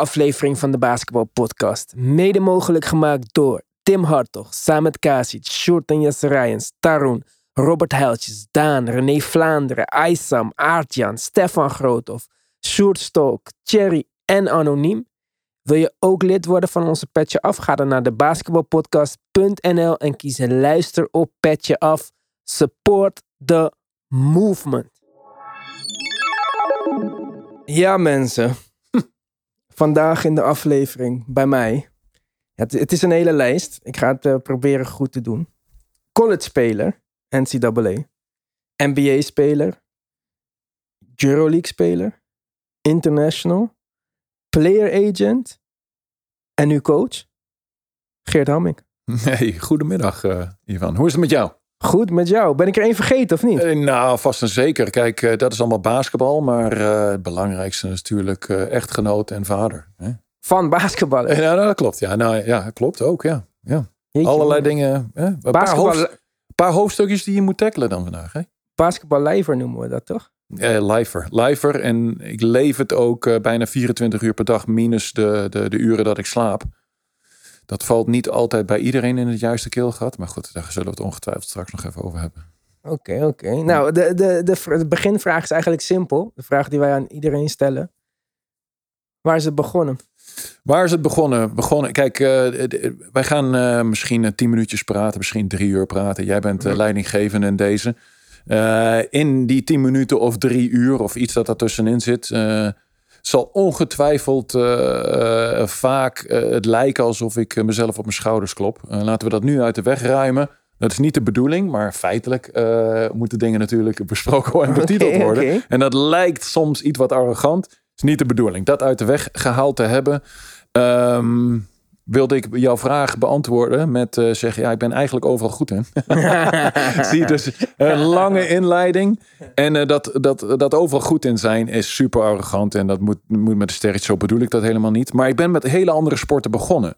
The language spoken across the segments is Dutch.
aflevering van de Basketbal Podcast. Mede mogelijk gemaakt door Tim Hartog, Samet Kasic, Jesse Rijens, Tarun, Robert Heiltjes, Daan, René Vlaanderen, Aysam, Aartjan, Stefan Groothoff, Sjoerd Stolk, Thierry en Anoniem. Wil je ook lid worden van onze Petje Af? Ga dan naar de basketbalpodcast.nl en kies luister op Petje Af. Support the movement. Ja, mensen. Vandaag in de aflevering bij mij. Het, het is een hele lijst. Ik ga het eh, proberen goed te doen. College speler, NCAA. NBA speler. Euroleague speler. International. Player agent. En nu coach. Geert Hamming. Hey, goedemiddag uh, Ivan. Hoe is het met jou? Goed met jou. Ben ik er één vergeten of niet? Eh, nou, vast en zeker. Kijk, uh, dat is allemaal basketbal. Maar uh, het belangrijkste is natuurlijk echtgenoot en vader. Hè? Van basketballen? Ja, nou, dat klopt. Ja, nou, ja, klopt ook. Ja. Ja. Jeetje, Allerlei man. dingen. Hè? Een Basketbal... paar, hoofd, paar, hoofdstukjes die je moet tackelen dan vandaag. Hè? Basketballijver noemen we dat toch? Uh, lijver. Lijver. En ik leef het ook bijna 24 uur per dag. Minus de, de, de uren dat ik slaap. Dat valt niet altijd bij iedereen in het juiste keelgat. Maar goed, daar zullen we het ongetwijfeld straks nog even over hebben. Oké, okay, oké. Okay. Nou, de, de, de, de beginvraag is eigenlijk simpel. De vraag die wij aan iedereen stellen. Waar is het begonnen? Waar is het begonnen? begonnen kijk, uh, wij gaan uh, misschien tien minuutjes praten, misschien drie uur praten. Jij bent uh, leidinggevende in deze. in die tien minuten of drie uur of iets dat daartussenin zit zal ongetwijfeld uh, vaak uh, het lijken alsof ik mezelf op mijn schouders klop. laten we dat nu uit de weg ruimen. Dat is niet de bedoeling, maar feitelijk moeten dingen natuurlijk besproken en betiteld okay, worden. Okay. En dat lijkt soms iets wat arrogant. is niet de bedoeling. Dat uit de weg gehaald te hebben. Um, wilde ik jouw vraag beantwoorden met uh, zeggen, ja, ik ben eigenlijk overal goed in. Zie je dus een lange inleiding. En uh, dat, dat, dat overal goed in zijn is super arrogant. En dat moet, moet met de sterretje, zo bedoel ik dat helemaal niet. Maar ik ben met hele andere sporten begonnen.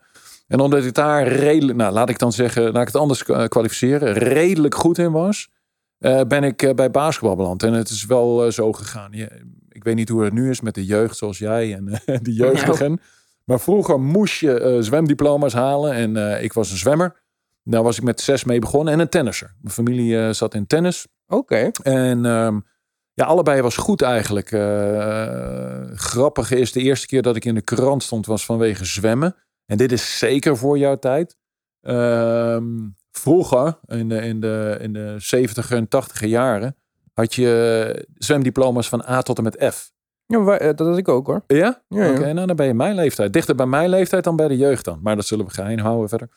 En omdat ik daar redelijk, nou laat ik dan zeggen, laat ik het anders kwalificeren, redelijk goed in was, uh, ben ik bij basketbal beland. En het is wel zo gegaan. Ik weet niet hoe het nu is met de jeugd zoals jij en de jeugdigen. Nou. Maar vroeger moest je uh, zwemdiploma's halen. En uh, ik was een zwemmer. Daar was ik met zes mee begonnen. En een tennisser. Mijn familie uh, zat in tennis. Oké. Okay. En um, ja, allebei was goed eigenlijk. grappige is, de eerste keer dat ik in de krant stond was vanwege zwemmen. En dit is zeker voor jouw tijd. Um, vroeger, in de, in, de, in de 70 en 80 jaren, had je zwemdiploma's van A tot en met F. Ja, dat had ik ook hoor. Ja? ja, ja. Oké, nou dan ben je mijn leeftijd. Dichter bij mijn leeftijd dan bij de jeugd dan. Maar dat zullen we geheim houden verder.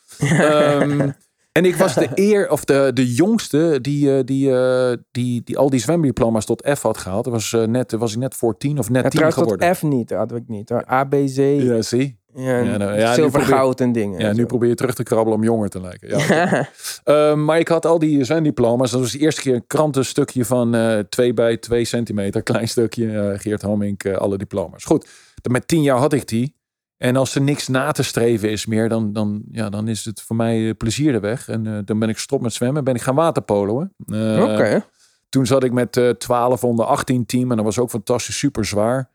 um, en ik was de eer, of de, de jongste die, die, die, die, die al die zwemdiploma's tot F had gehaald. Was, uh, net, was ik net voor tien of net ja, tien geworden. tot F niet, had ik niet. A, B, C. Ja, zie. Ja, ja, nou, ja zilver, goud en dingen. Ja, en nu probeer je terug te krabbelen om jonger te lijken. Ja, uh, maar ik had al die zwemdiploma's. Dat was de eerste keer een krantenstukje van uh, 2 bij 2 centimeter. Klein stukje, uh, Geert Homink, alle diploma's. Goed, met tien jaar had ik die. En als er niks na te streven is meer, dan, dan, ja, dan is het voor mij plezier de weg. En dan ben ik stop met zwemmen. Ben ik gaan waterpoloen. Oké. Okay. Toen zat ik met 12 onder 18 team. En dat was ook fantastisch, super zwaar.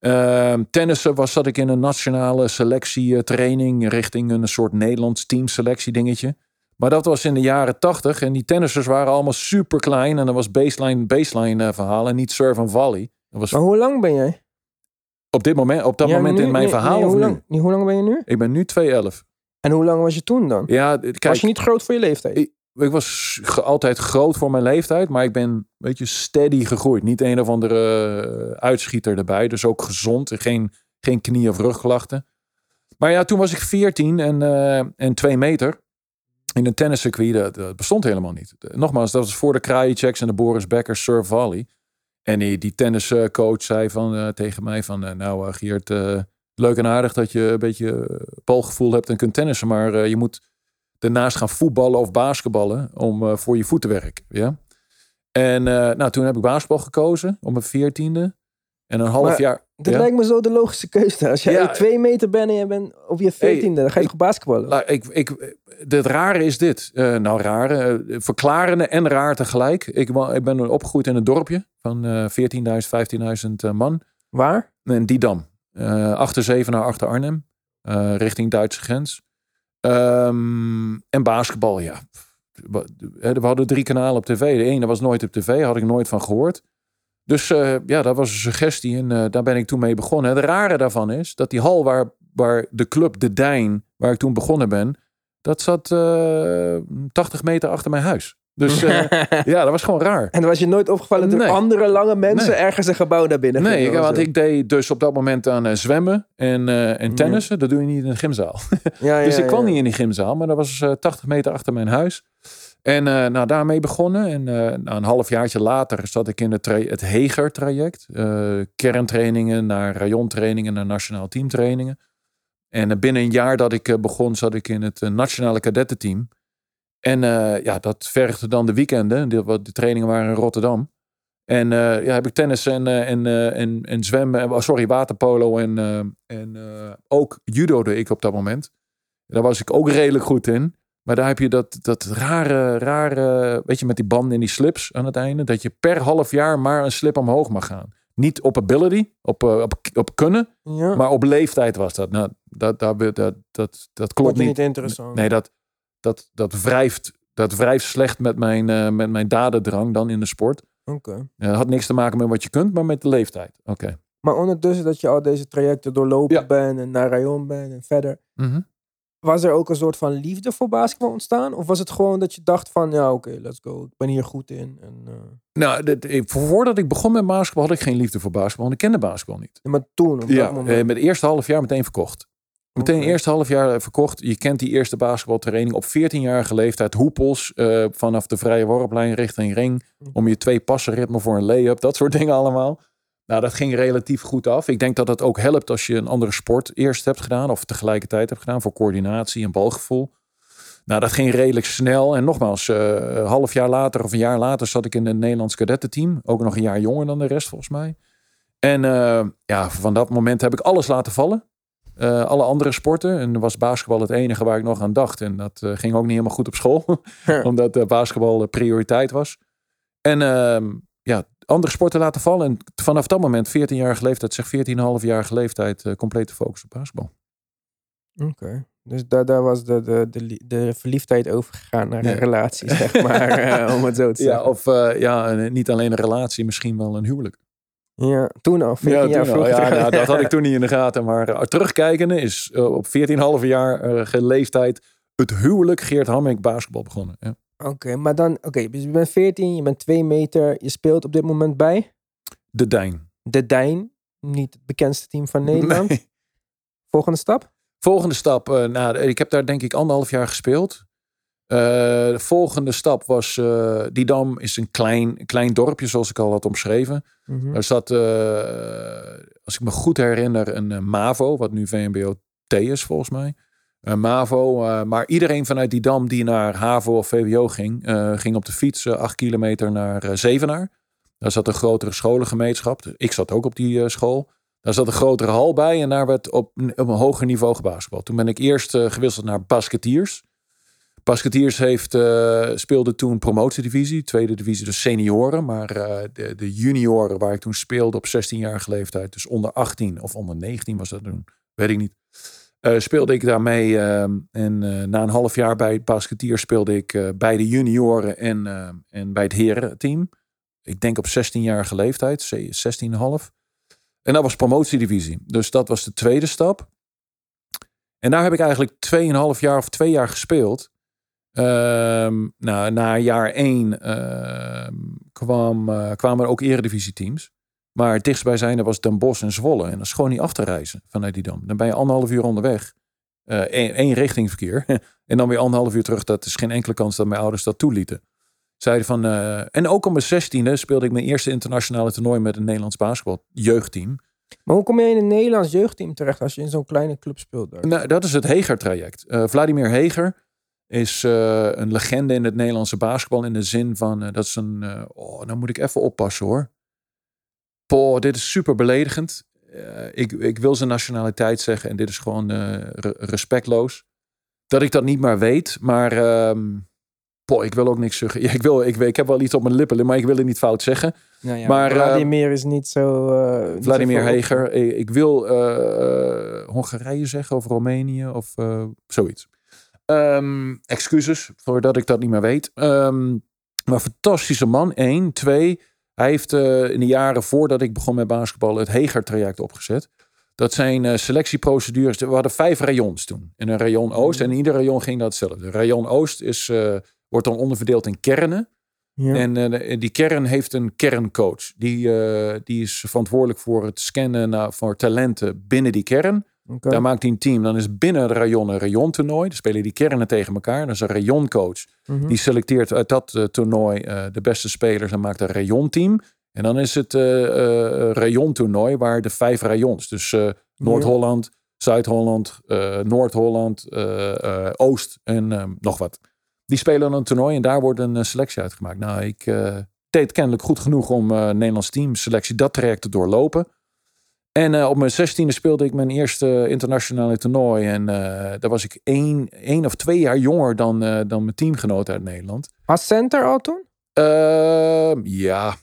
Uh, tennissen was zat ik in een nationale selectie training richting een soort Nederlands teamselectie dingetje. Maar dat was in de jaren tachtig en die tennissers waren allemaal super klein en dat was baseline, baseline uh, verhaal en niet serve en volley. Dat was maar hoe lang ben jij? Op dit moment, op dat ja, moment nu, in mijn nee, verhaal nee, hoe nu? lang, nee, hoe lang ben je nu? Ik ben nu 211. En hoe lang was je toen dan? Ja, kijk, was je niet groot voor je leeftijd? Ik, was altijd groot voor mijn leeftijd, maar ik ben een beetje steady gegroeid. Niet een of andere uitschieter erbij, dus ook gezond. Geen, geen knie- of rugklachten. Maar ja, toen was ik 14 en, uh, en 2 meter. In een tenniscircuit, dat, dat bestond helemaal niet. Nogmaals, dat was voor de Krajiceks en de Boris Becker Surf Volley. En die, die tenniscoach zei van, uh, tegen mij van, nou Geert, leuk en aardig dat je een beetje balgevoel hebt en kunt tennissen. Maar je moet daarnaast gaan voetballen of basketballen om uh, voor je voet te werken. Ja? En uh, nou, toen heb ik basketbal gekozen op mijn veertiende. En een half maar jaar. Dat ja? lijkt me zo de logische keuze. Als jij ja, twee meter bent en je bent op je veertiende, hey, dan ga je toch basketballen? Nou, ik, ik, het rare is dit. Uh, nou, rare. Verklarende en raar tegelijk. Ik, ik ben opgegroeid in een dorpje van 14.000, 15.000 man. Waar? En Didam. Achter Zevenaar, achter Arnhem. Richting Duitse grens. Um, en basketbal, ja. We hadden drie kanalen op tv. De ene was nooit op tv, had ik nooit van gehoord. Dus uh, ja, dat was een suggestie en uh, daar ben ik toen mee begonnen. Het rare daarvan is dat die hal waar, waar de club De Dijn, waar ik toen begonnen ben, dat zat uh, 80 meter achter mijn huis. Dus ja, dat was gewoon raar. En was je nooit opgevallen nee. andere lange mensen nee. ergens een gebouw naar binnen Nee, ik, want ik deed dus op dat moment aan zwemmen en, en tennissen. Dat doe je niet in een gymzaal. Ja, dus ik kwam niet in die gymzaal, maar dat was 80 meter achter mijn huis. En uh, nou, daarmee begonnen. En uh, nou, een halfjaartje later zat ik in het, het Heger-traject. Uh, kerntrainingen naar rayontrainingen, naar nationaal teamtrainingen. En binnen een jaar dat ik begon, zat ik in het nationale kadettenteam. En ja, dat vergde dan de weekenden. De, de trainingen waren in Rotterdam. En ja, heb ik tennis en, en, en, en zwemmen, sorry, waterpolo en, en ook judo ik op dat moment. Daar was ik ook redelijk goed in. Maar daar heb je dat, dat rare, rare, weet je, met die banden en die slips aan het einde. Dat je per half jaar maar een slip omhoog mag gaan. Niet op ability, op, op, op kunnen, ja. maar op leeftijd was dat. Nou, dat, dat, dat, dat, dat klopt niet. niet interessant. Nee, dat, dat, dat, wrijft, dat wrijft slecht met mijn, uh, met mijn dadendrang dan in de sport. Oké. Okay. Dat had niks te maken met wat je kunt, maar met de leeftijd. Oké. Maar ondertussen dat je al deze trajecten doorlopen ja. bent en naar rayon bent en verder. Mm -hmm was er ook een soort van liefde voor basketbal ontstaan? Of was het gewoon dat je dacht van, ja oké, okay, let's go. Ik ben hier goed in. En, uh... Nou, dit, voordat ik begon met basketbal had ik geen liefde voor basketbal. Want ik kende basketbal niet. Ja, maar toen, op ja, dat moment... Eh, met het eerste half jaar meteen verkocht. Meteen okay. eerste half jaar verkocht. Je kent die eerste basketbaltraining op 14-jarige leeftijd. Hoepels uh, vanaf de vrije worplijn richting ring. Om je twee passen ritme voor een lay-up. Dat soort dingen allemaal. Nou, dat ging relatief goed af. Ik denk dat het ook helpt als je een andere sport eerst hebt gedaan of tegelijkertijd hebt gedaan voor coördinatie en balgevoel. Nou, dat ging redelijk snel. En nogmaals, uh, een half jaar later of een jaar later zat ik in het Nederlands kadettenteam. Ook nog een jaar jonger dan de rest volgens mij. En uh, ja, van dat moment heb ik alles laten vallen. Uh, alle andere sporten. En was basketbal het enige waar ik nog aan dacht. En dat ging ook niet helemaal goed op school. omdat basketbal prioriteit was. En ehm, ja, andere sporten laten vallen. En vanaf dat moment, 14-jarige leeftijd, zeg 14,5-jarige leeftijd, uh, complete focus op basketbal. Oké. Okay. Dus daar, daar was de, de, de, de verliefdheid overgegaan naar een relatie, zeg maar. uh, om het zo te zeggen. Ja, of uh, ja, niet alleen een relatie, misschien wel een huwelijk. Ja, toen al. 14 ja, jaar al. ja nou, dat had ik toen niet in de gaten. Maar terugkijkende is op 14,5 jaar leeftijd het huwelijk Geert Hamming basketbal begonnen. Ja. Oké, okay, maar dan, oké, okay, dus je bent 14, je bent 2 meter, je speelt op dit moment bij? De Dijn. De Dijn, niet het bekendste team van Nederland. Nee. Volgende stap? Volgende stap, uh, nou, ik heb daar denk ik anderhalf jaar gespeeld. Uh, de volgende stap was, uh, Didam is een klein, klein dorpje, zoals ik al had omschreven. Mm -hmm. Er zat, als ik me goed herinner, een MAVO, wat nu VMBO T is volgens mij. Uh, MAVO. Maar iedereen vanuit die dam die naar HAVO of VWO ging, ging op de fiets acht kilometer naar Zevenaar. Daar zat een grotere scholengemeenschap. Ik zat ook op die school. Daar zat een grotere hal bij en daar werd op, op een hoger niveau gebasketbald. Toen ben ik eerst gewisseld naar Basketiers. Basketiers heeft, speelde toen promotiedivisie, tweede divisie, dus senioren. Maar de, de junioren waar ik toen speelde op 16-jarige leeftijd, dus onder 18 of onder 19 was dat toen, weet ik niet. Uh, speelde ik daarmee uh, en na een half jaar bij basketier speelde ik bij de junioren en, en bij het herenteam. Ik denk op 16-jarige leeftijd, 16,5. En dat was promotiedivisie. Dus dat was de tweede stap. En daar heb ik eigenlijk 2,5 jaar of twee jaar gespeeld. Ehm, nou, na jaar één ehm, kwam, kwamen er ook eredivisieteams. Maar het dichtstbijzijnde was Den Bosch en Zwolle. En dat is gewoon niet af te reizen vanuit die dam. Dan ben je anderhalf uur onderweg. Uh, één, één richtingverkeer. en dan weer anderhalf uur terug. Dat is geen enkele kans dat mijn ouders dat toelieten. Zeiden van, uh, en ook op mijn zestiende speelde ik mijn eerste internationale toernooi met een Nederlands basketbal jeugdteam. Maar hoe kom je in een Nederlands jeugdteam terecht als je in zo'n kleine club speelt? Daar? Nou, dat is het Heger-traject. Uh, Vladimir Heger is een legende in het Nederlandse basketbal. In de zin van, dat is een, oh, nou moet ik even oppassen hoor. Poh, dit is super beledigend. Uh, ik, ik wil zijn nationaliteit zeggen en dit is gewoon uh, re respectloos. Dat ik dat niet maar weet, maar um, ik wil ook niks zeggen. Ja, ik, wil, ik, ik heb wel iets op mijn lippen, maar ik wil het niet fout zeggen. Nou ja, Maar, eh, Vladimir is niet zo... eh, niet Vladimir zo Heger. Ik, ik wil eh, eh, Hongarije zeggen of Roemenië of eh, zoiets. Ehm, excuses voordat ik dat niet meer weet. Ehm, maar fantastische man. Eén. Twee. Hij heeft eh, in de jaren voordat ik begon met basketbal het Heger-traject opgezet. Dat zijn eh, selectieprocedures. We hadden vijf rayons toen. In een rayon Oost. En in ieder rayon ging dat hetzelfde. Rayon Oost is, eh, wordt dan onderverdeeld in kernen. Ja. En die kern heeft een kerncoach. Die, die is verantwoordelijk voor het scannen naar, voor talenten binnen die kern. Daar maakt hij een team. Dan is binnen het rayon een rayontoernooi. Dan spelen die kernen tegen elkaar. Dat is een rayoncoach. Mhm. Die selecteert uit dat eh, toernooi eh, de beste spelers en maakt een rayonteam. En dan is het eh eh, rayontoernooi waar de vijf rayons. Dus Noord-Holland, Zuid-Holland, Noord-Holland, Oost en nog wat. Die spelen een toernooi en daar wordt een selectie uitgemaakt. Nou, ik deed kennelijk goed genoeg om Nederlands team selectie dat traject te doorlopen. En eh, op mijn zestiende speelde ik mijn eerste internationale toernooi. En eh, daar was ik één, één of twee jaar jonger dan, eh, dan mijn teamgenoten uit Nederland. Als center al toen? Ehm, ja,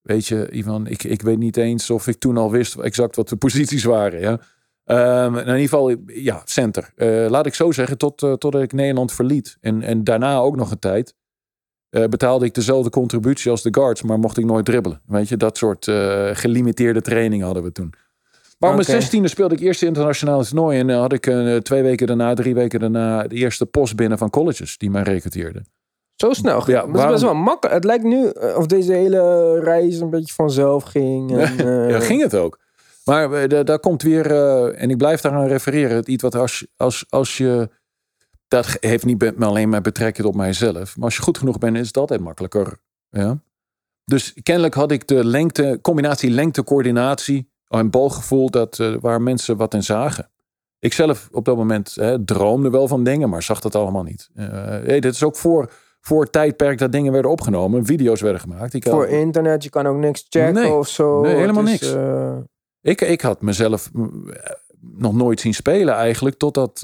weet je, Ivan, ik, ik weet niet eens of ik toen al wist exact wat de posities waren. Ja. Ehm, in ieder geval, ja, center. Laat ik zo zeggen, tot, totdat ik Nederland verliet. En, en daarna ook nog een tijd. Eh, betaalde ik dezelfde contributie als de guards, maar mocht ik nooit dribbelen. Weet je, dat soort eh, gelimiteerde training hadden we toen. Maar op Oké. mijn zestiende speelde ik eerst de internationale toernooi. En dan had ik eh, twee weken daarna, drie weken daarna, de eerste post binnen van colleges die mij recruteerden. Zo snel. Ja, dat is best wel makkelijk. Het lijkt nu eh, of deze hele reis een beetje vanzelf ging. En, eh, Ja, ging het ook. Maar eh, da- daar komt weer, eh, en ik blijf daaraan refereren, het iets wat als, als, als je, dat heeft niet alleen maar betrekking op mijzelf, maar als je goed genoeg bent, is het altijd makkelijker. Ja? Dus kennelijk had ik de lengte, combinatie lengte-coördinatie en balgevoel dat, eh, waar mensen wat in zagen. Ik zelf op dat moment hè, droomde wel van dingen, maar zag dat allemaal niet. Eh hey, dit is ook voor, voor het tijdperk dat dingen werden opgenomen, video's werden gemaakt. Ik had- Voor internet, je kan ook niks checken Nee. of zo. Nee, helemaal niks. eh, Ik, ik had mezelf mm, nog nooit zien spelen eigenlijk. Totdat,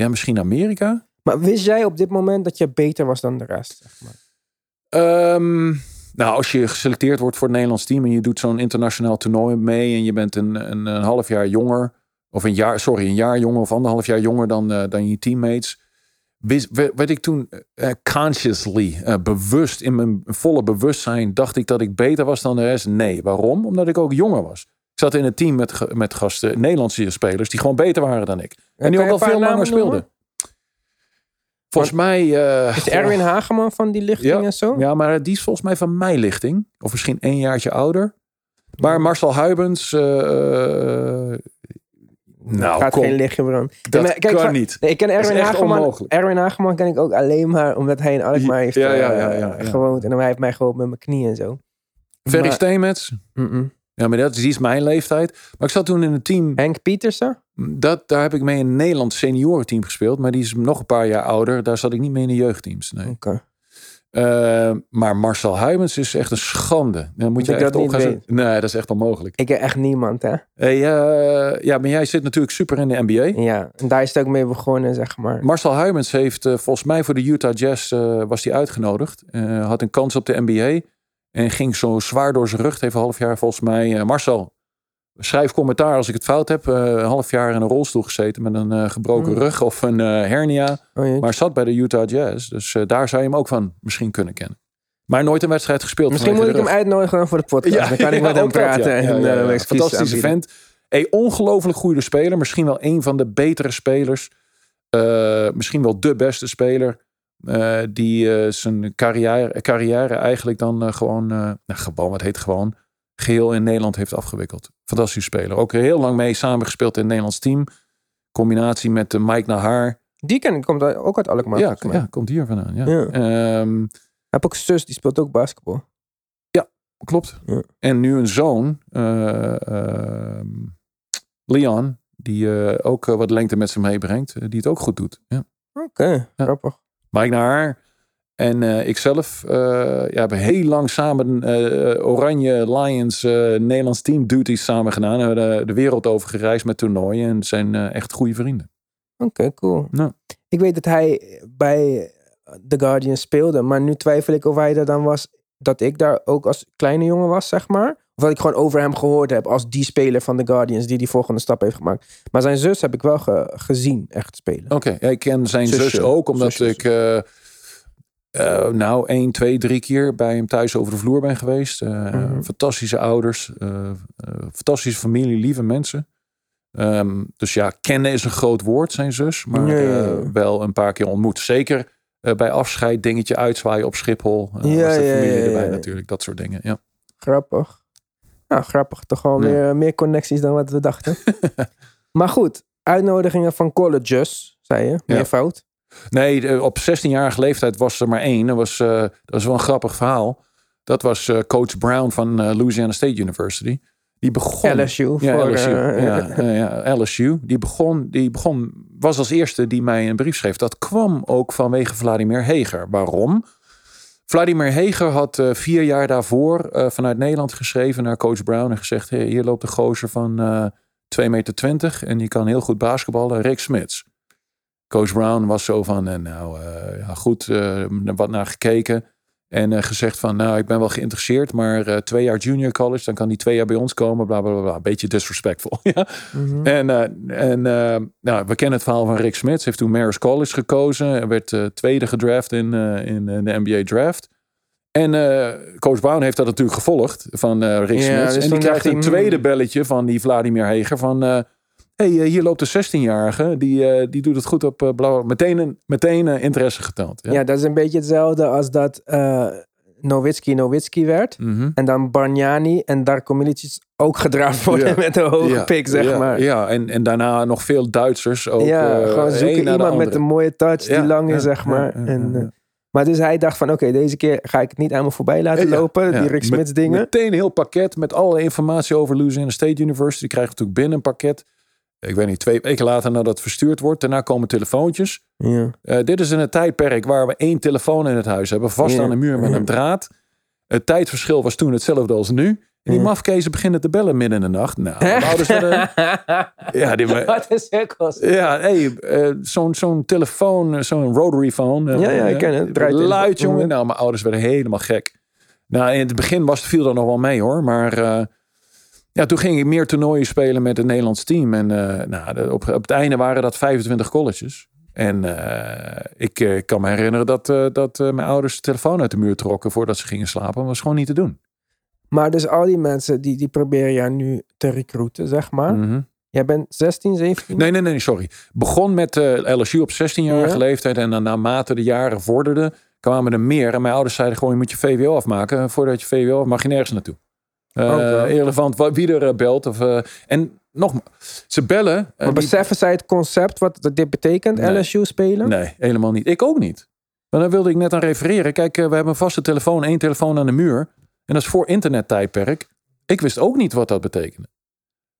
ja, misschien Amerika. maar wist jij op dit moment dat je beter was dan de rest? Zeg maar? Ehm, nou, als je geselecteerd wordt voor het Nederlands team en je doet zo'n internationaal toernooi mee en je bent een, een, een half jaar jonger, of een jaar, sorry, een jaar jonger of anderhalf jaar jonger dan, eh, dan je teammates. Wist, werd, werd ik toen eh, consciously, eh, bewust, in mijn volle bewustzijn, dacht ik dat ik beter was dan de rest? Nee. Waarom? Omdat ik ook jonger was. Ik zat in een team met, met gasten, Nederlandse spelers, die gewoon beter waren dan ik. En die ook al een veel langer speelden. Volgens mij... eh, Is Erwin Hageman van die lichting Ja, en zo? ja, maar die is volgens mij van mijn lichting. Of misschien één jaartje ouder. Maar Marcel Huibens... eh, nou, Gaat kom, geen lichtje branden. dat kijk, kan van- niet. Nee, ik ken Erwin Hageman. onmogelijk. Erwin Hageman ken ik ook alleen maar omdat hij in Alkmaar heeft Ja, ja, eh, ja, ja, gewoond. En hij heeft mij geholpen met mijn knie en zo. Ferry Steenmets. Mm-mm. Ja, maar dat, die is mijn leeftijd. Maar ik zat toen in een team... Henk Pietersen? Dat, daar heb ik mee in een Nederlands seniorenteam gespeeld. Maar die is nog een paar jaar ouder. Daar zat ik niet mee in de jeugdteams. Nee. Oké. Eh, maar Marcel Huibens is echt een schande. Dan moet je echt dat op niet gaan. Nee, dat is echt onmogelijk. Ik ken echt niemand, hè? Hey, eh, ja, maar jij zit natuurlijk super in de NBA. Ja, en daar is het ook mee begonnen, zeg maar. Marcel Huymens heeft eh, volgens mij voor de Utah Jazz was hij uitgenodigd. Had een kans op de NBA. En ging zo zwaar door zijn rug. Heeft een half jaar volgens mij. eh, Marcel, schrijf commentaar als ik het fout heb. Eh, een half jaar in een rolstoel gezeten met een eh, gebroken Hmm. rug of een hernia. Oh. Maar zat bij de Utah Jazz. Dus daar zou je hem ook van misschien kunnen kennen. Maar nooit een wedstrijd gespeeld. Misschien moet ik hem uitnodigen voor de podcast. dan kan ik met hem dat, ja. praten. Ja, en ja, ja. Fantastische aanbieden. vent. Hey, ongelooflijk goede speler. Misschien wel een van de betere spelers. Misschien wel de beste speler. Eh, die eh, zijn carrière, carrière eigenlijk dan eh, gewoon, nou gewoon, wat heet gewoon, geheel in Nederland heeft afgewikkeld. Fantastische speler. Ook heel lang mee samengespeeld in het Nederlands team. Combinatie met Mike Nahar. Die ken ik, komt ook uit Alkmaar. Ja, ja, komt hier vandaan. Ja. Ja. Ehm, Hij heeft ook een zus, die speelt ook basketbal. Klopt. Ja. En nu een zoon, eh, ehm, Leon, die ook wat lengte met zich meebrengt, die het ook goed doet. Ja. Oké, Ja. grappig. Mike naar haar en eh, ikzelf eh, ja, hebben heel lang samen eh, Oranje Lions eh, Nederlands team duties samen gedaan. We hebben de, wereld over gereisd met toernooien en zijn eh, echt goede vrienden. Oké, cool. Ja. Ik weet dat hij bij The Guardian speelde. Maar nu twijfel ik of hij er dan was dat ik daar ook als kleine jongen was, zeg maar. Dat ik gewoon over hem gehoord heb als die speler van The Guardians die die volgende stap heeft gemaakt. Maar zijn zus heb ik wel ge- gezien echt spelen. Oké, ja, ik ken zijn Zusje. zus ook, omdat Zusje, ik eh, eh, nou één, twee, drie keer bij hem thuis over de vloer ben geweest. Eh, Mhm. Fantastische ouders, fantastische familie, lieve mensen. Ehm, dus ja, kennen is een groot woord, zijn zus, maar eh, wel een paar keer ontmoet. Zeker eh, bij afscheid, dingetje uitzwaaien op Schiphol. Ja, was de ja, familie ja, ja, erbij ja. natuurlijk, dat soort dingen. Ja. Grappig. Nou, grappig. Toch wel meer, meer connecties dan wat we dachten. maar goed, uitnodigingen van colleges, zei je. Ja. Meervoud. Nee, op 16-jarige leeftijd was er maar één. Dat was, eh, dat was wel een grappig verhaal. Dat was eh, coach Brown van eh, Louisiana State University. Die begon. LSU. Ja, voor, LSU. eh, ja, eh, ja, LSU. Die begon, die begon, was als eerste die mij een brief schreef. Dat kwam ook vanwege Vladimir Heger. Waarom? Vladimir Heger had eh, vier jaar daarvoor eh, vanuit Nederland geschreven naar coach Brown en gezegd: hey, hier loopt de gozer van eh 2,20 meter en die kan heel goed basketballen, Rick Smits. Coach Brown was zo van, eh, nou eh, ja, goed, eh, wat naar gekeken. En eh, gezegd van, nou, ik ben wel geïnteresseerd, maar eh, twee jaar junior college, dan kan die twee jaar bij ons komen, bla bla bla. Beetje disrespectful. ja. mhm. En, eh, en nou, we kennen het verhaal van Rick Smits. Heeft toen Marist College gekozen. En werd tweede gedraft in, in eh, de NBA draft. En coach Brown heeft dat natuurlijk gevolgd van Rick Ja, Smits. dus en die krijgt hij, een hmm. tweede belletje van die Vladimir Heger van... hey, eh, hier loopt de 16-jarige. Die, eh, die doet het goed op uh, blauw. Meteen, een, meteen eh, interesse getoond. Ja. Ja, dat is een beetje hetzelfde als dat eh Nowitzki Nowitzki werd. Mhm. En dan Bargnani en Darko Milicic ook gedraft worden Ja. met een hoge Ja, pick, zeg maar. Ja, en, en daarna nog veel Duitsers ook. ja, eh, gewoon zoeken iemand met een mooie touch die lang is, zeg maar. en, eh, maar dus hij dacht van, oké, deze keer ga ik het niet aan me voorbij laten Ja, lopen, ja. die Rick Met- Smits dingen. Meteen een heel pakket met alle informatie over Louisiana State University. Krijg je natuurlijk binnen een pakket. Ik weet niet, twee weken later nadat het verstuurd wordt. Daarna komen telefoontjes. Ja. Eh, dit is in een tijdperk waar we één telefoon in het huis hebben. Vast Ja. aan de muur met een draad. Het tijdverschil was toen hetzelfde als nu. En die mafkezen beginnen te bellen midden in de nacht. Nou, mijn ouders hadden... Ja, die, Wat een cirkels. ja, hey, eh, zo'n zo'n telefoon, eh, zo'n rotary phone. Ja, ja, ik ken het. Draait Luid, jongen. Nou, mijn ouders werden helemaal gek. Nou, in het begin was, viel dat nog wel mee, hoor. Maar ja, toen ging ik meer toernooien spelen met het Nederlands team. En eh, nou, op, op het einde waren dat 25 colleges. En eh, ik eh, kan me herinneren dat, dat mijn ouders de telefoon uit de muur trokken voordat ze gingen slapen. Dat was gewoon niet te doen. Maar dus al die mensen, die, die proberen jou nu te recruiten, zeg maar. Mhm. Jij bent 16, 17? Nee, nee, nee, sorry. Begon met eh, LSU op 16-jarige Ja. leeftijd. En dan naarmate de jaren vorderden, kwamen er meer. En mijn ouders zeiden gewoon, je moet je VWO afmaken. Voordat je VWO af mag je nergens naartoe. Eh wel. irrelevant wie er eh, belt. Of, eh, en nogmaals, ze bellen. maar die- beseffen zij het concept, wat dit betekent, Nee. LSU spelen? Nee, helemaal niet. Ik ook niet. Maar daar wilde ik net aan refereren. Kijk, we hebben een vaste telefoon, één telefoon aan de muur. En dat is voor internettijdperk. Ik wist ook niet wat dat betekende.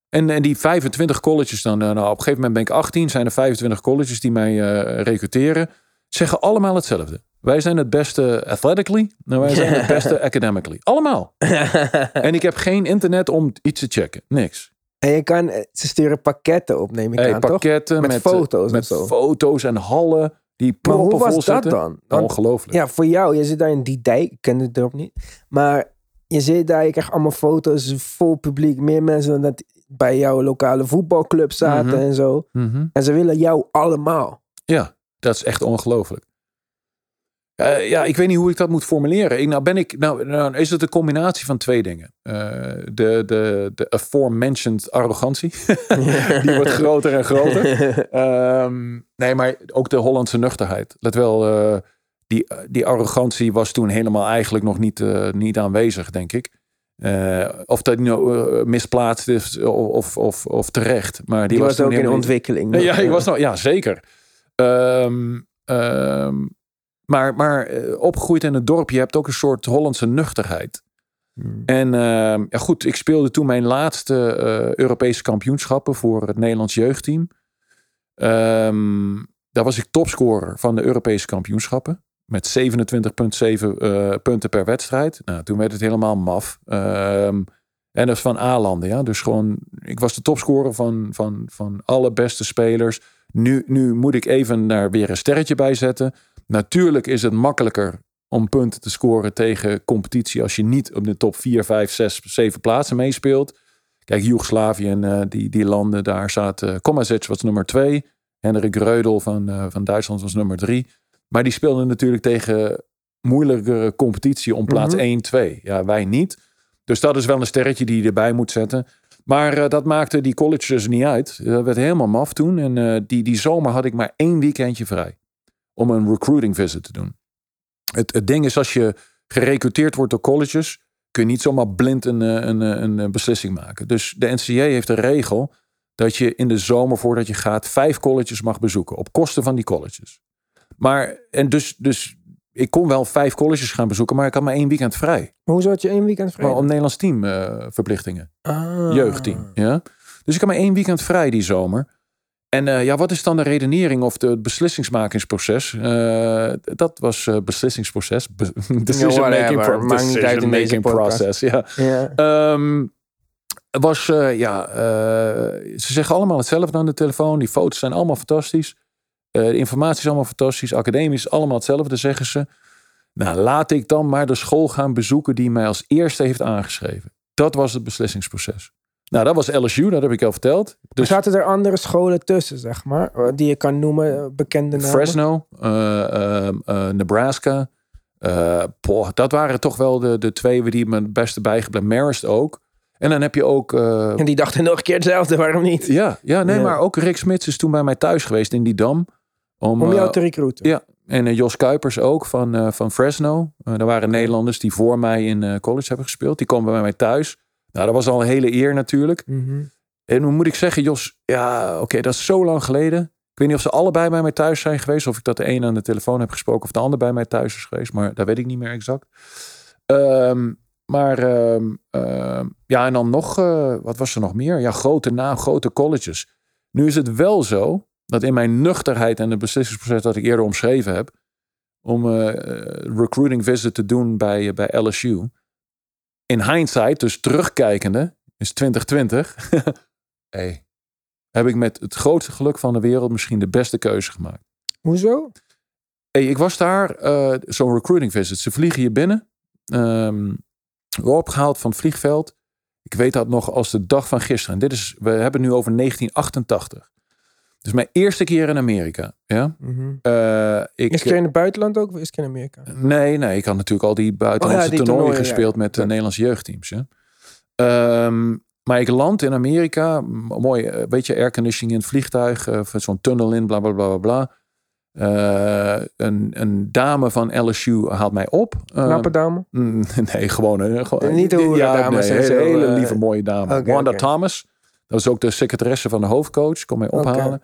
En, en die 25 colleges dan, nou, op een gegeven moment ben ik 18, zijn er 25 colleges die mij eh, recruteren. Zeggen allemaal hetzelfde. Wij zijn het beste athletically. Nou, wij zijn het beste academically. Allemaal. En ik heb geen internet om iets te checken. Niks. En je kan, eh, ze sturen pakketten op, neem ik Hey, aan, toch? pakketten Met met, foto's en met zo. foto's en hallen die Maar proppen hoe was vol dat dan? Want- Ongelooflijk. Ja, voor jou, je zit daar in die dijk, ik ken het dorp niet. Maar je zit daar, je krijgt allemaal foto's, vol publiek, meer mensen dan dat bij jouw lokale voetbalclub zaten Mhm. en zo. Mhm. En ze willen jou allemaal. Ja, dat is echt ongelooflijk. Eh, ja, ik weet niet hoe ik dat moet formuleren. Ik, nou, ben ik, nou, nou is het een combinatie van twee dingen. Eh, de, de, de aforementioned arrogantie. Die wordt groter en groter. Ehm, nee, maar ook de Hollandse nuchterheid. Let wel, eh, die, die arrogantie was toen helemaal eigenlijk nog niet, niet aanwezig, denk ik. Of dat nou eh, misplaatst is of, of, of, terecht. Maar die, Die was toen ook in ontwikkeling. ja, ik was nog, ja, zeker. Ehm, maar maar eh, opgegroeid in het dorp, je hebt ook een soort Hollandse nuchterheid. Hmm. En ehm, ja, goed, ik speelde toen mijn laatste eh, Europese kampioenschappen voor het Nederlands jeugdteam. Ehm, daar was ik topscorer van de Europese kampioenschappen. Met 27,7 eh, punten per wedstrijd. Nou, toen werd het helemaal maf. Ehm, en dat is van A-landen, ja. Dus gewoon, ik was de topscorer van, van, van alle beste spelers. Nu, nu moet ik even daar weer een sterretje bij zetten. Natuurlijk is het makkelijker om punten te scoren tegen competitie als je niet op de top 4, 5, 6, 7 plaatsen meespeelt. Kijk, Joegoslavië en uh, die, die landen, daar zat uh, Komazic was nummer 2. Hendrik Reudel van, uh, van Duitsland was nummer 3. Maar die speelden natuurlijk tegen moeilijkere competitie om plaats Mhm. 1, 2. Ja, wij niet. Dus dat is wel een sterretje die je erbij moet zetten. Maar eh, dat maakte die colleges niet uit. Dat werd helemaal maf toen. En eh, die, die zomer had ik maar één weekendje vrij. Om een recruiting visit te doen. Het, het ding is, als je gerecruiteerd wordt door colleges... kun je niet zomaar blind een, eh, een, een, een, een beslissing maken. Dus de NCA heeft een regel... dat je in de zomer voordat je gaat... vijf colleges mag bezoeken. Op kosten van die colleges. Maar, en dus, dus ik kon wel vijf colleges gaan bezoeken... maar ik had maar één weekend vrij. Maar hoezo had je één weekend vrij? Om Nederlands team eh, verplichtingen Ah. jeugdteam. Ja? Dus ik had maar één weekend vrij die zomer. En eh, ja, wat is dan de redenering of het beslissingsmakingsproces? Eh, dat was eh, beslissingsproces. Be- decision making, pro- decision making process. Ja. Ehm, was, ja, ze zeggen allemaal hetzelfde aan de telefoon. Die foto's zijn allemaal fantastisch. De informatie is allemaal fantastisch. Academisch allemaal hetzelfde, zeggen ze. Nou, laat ik dan maar de school gaan bezoeken die mij als eerste heeft aangeschreven. Dat was het beslissingsproces. Nou, dat was LSU, dat heb ik al verteld. Dus Zaten er andere scholen tussen, zeg maar, die je kan noemen, eh, bekende namen? Fresno, eh, eh, Nebraska. poh, dat waren toch wel de, de twee die me het beste bijgebleven. Marist ook. En dan heb je ook... En die dachten nog een keer hetzelfde, waarom niet? ja, ja, nee, Ja. maar ook Rick Smits is toen bij mij thuis geweest in die dam. Om, Om jou te recruiten. ja. En Jos Kuipers ook van, van Fresno. Er waren Nederlanders die voor mij in college hebben gespeeld. Die komen bij mij thuis. Nou, dat was al een hele eer natuurlijk. Mhm. En hoe moet ik zeggen, Jos, ja, oké, dat is zo lang geleden. Ik weet niet of ze allebei bij mij thuis zijn geweest. Of ik dat de een aan de telefoon heb gesproken. Of de ander bij mij thuis is geweest. Maar dat weet ik niet meer exact. Ehm, maar ehm, ehm, ja, en dan nog, eh, wat was er nog meer? Ja, grote naam, grote colleges. Nu is het wel zo dat in mijn nuchterheid en het beslissingsproces dat ik eerder omschreven heb. Om eh, eh, recruiting visit te doen bij, bij LSU. In hindsight, dus terugkijkende, is 2020. hey, heb ik met het grootste geluk van de wereld misschien de beste keuze gemaakt. Hoezo? Hey, ik was daar, eh, zo'n recruiting visit. Ze vliegen je binnen. We opgehaald van het vliegveld. Ik weet dat nog als de dag van gisteren. En dit is, we hebben het nu over 1988. Dus mijn eerste keer in Amerika. Ja? Eh, ik, Is keer in het buitenland ook of is het in Amerika? Nee, nee, ik had natuurlijk al die buitenlandse Oh ja, die toernooien toernooien, gespeeld ja. met de Ja. Nederlandse jeugdteams. Ja. Ehm, maar ik land in Amerika, mooi, eh, weet je, airconditioning in het vliegtuig, eh, van zo'n tunnel in, bla bla bla bla. bla. Eh, een, een dame van LSU haalt mij op. Ehm, Knappe dame? Mm, Nee, gewoon een. Gewoon, Niet de hoerendames nee, en hele, eh. lieve mooie dame. Oké, Wanda. Thomas. Dat is ook de secretaresse van de hoofdcoach. Kom mij ophalen.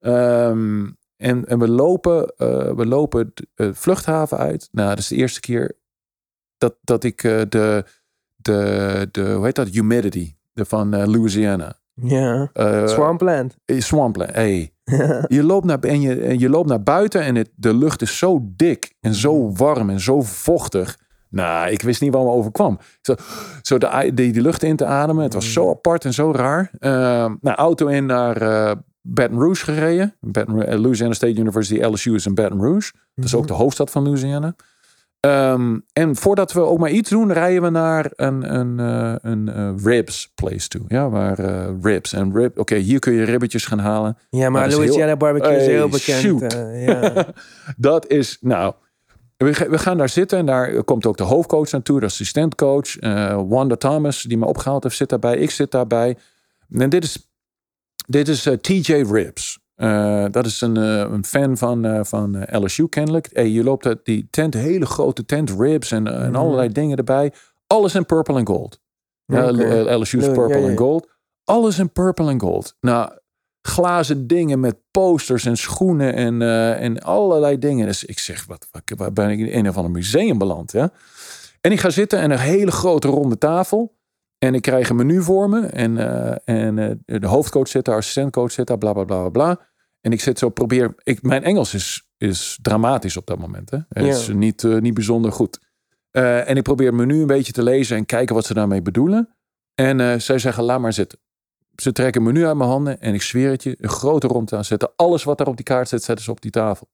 Ehm, en, en we lopen, eh, we lopen de eh, vluchthaven uit. Nou, dat is de eerste keer dat, dat ik eh, de, de, de, hoe heet dat, humidity de, van Louisiana. Ja. Swampland. Swampland. Hey. Je loopt naar, en je, en je loopt naar buiten en het, de lucht is zo dik en zo warm en zo vochtig. Nou, ik wist niet wat me overkwam. Zo, zo de, die, die lucht in te ademen. Het was zo apart en zo raar. Ehm nou, auto in naar eh, Baton Rouge gereden. Baton, eh, Louisiana State University, LSU is in Baton Rouge. Dat is ook de hoofdstad van Louisiana. Ehm, en voordat we ook maar iets doen, rijden we naar een, een, eh, een ribs place toe. Ja, waar ribs. En rib, oké, hier kun je ribbetjes gaan halen. Ja, maar heel- Louisiana barbecue is heel bekend. ja. dat is, nou, we, ga- we gaan daar zitten en daar komt ook de hoofdcoach naartoe, de assistentcoach, eh, Wanda Thomas, die me opgehaald heeft, zit daarbij. Ik zit daarbij. En dit is, dit is eh, TJ Ribs. Eh, dat is een, een fan van, van LSU kennelijk. Hey, je loopt uit die tent, hele grote tent, ribs en, en Mhm. allerlei dingen erbij. Alles in purple en gold. LSU is purple en gold. Alles in purple en gold. Nou, glazen dingen met posters en schoenen en, eh, en allerlei dingen. Dus ik zeg, wat, wat waar ben ik in een of ander museum beland? Ja? En ik ga zitten en een hele grote ronde tafel. En ik krijg een menu voor me. En, eh, en eh, de hoofdcoach zit daar, assistentcoach zit daar, bla bla bla bla. En ik zit zo, probeer. Ik, mijn Engels is, is dramatisch op dat moment. Hè? Het is niet, niet bijzonder goed. En ik probeer het menu een beetje te lezen en kijken wat ze daarmee bedoelen. En zij zeggen, laat maar zitten. Ze trekken een menu uit mijn handen en ik zweer het je, een grote rond aan zetten. Alles wat daar op die kaart zit, zetten ze op die tafel.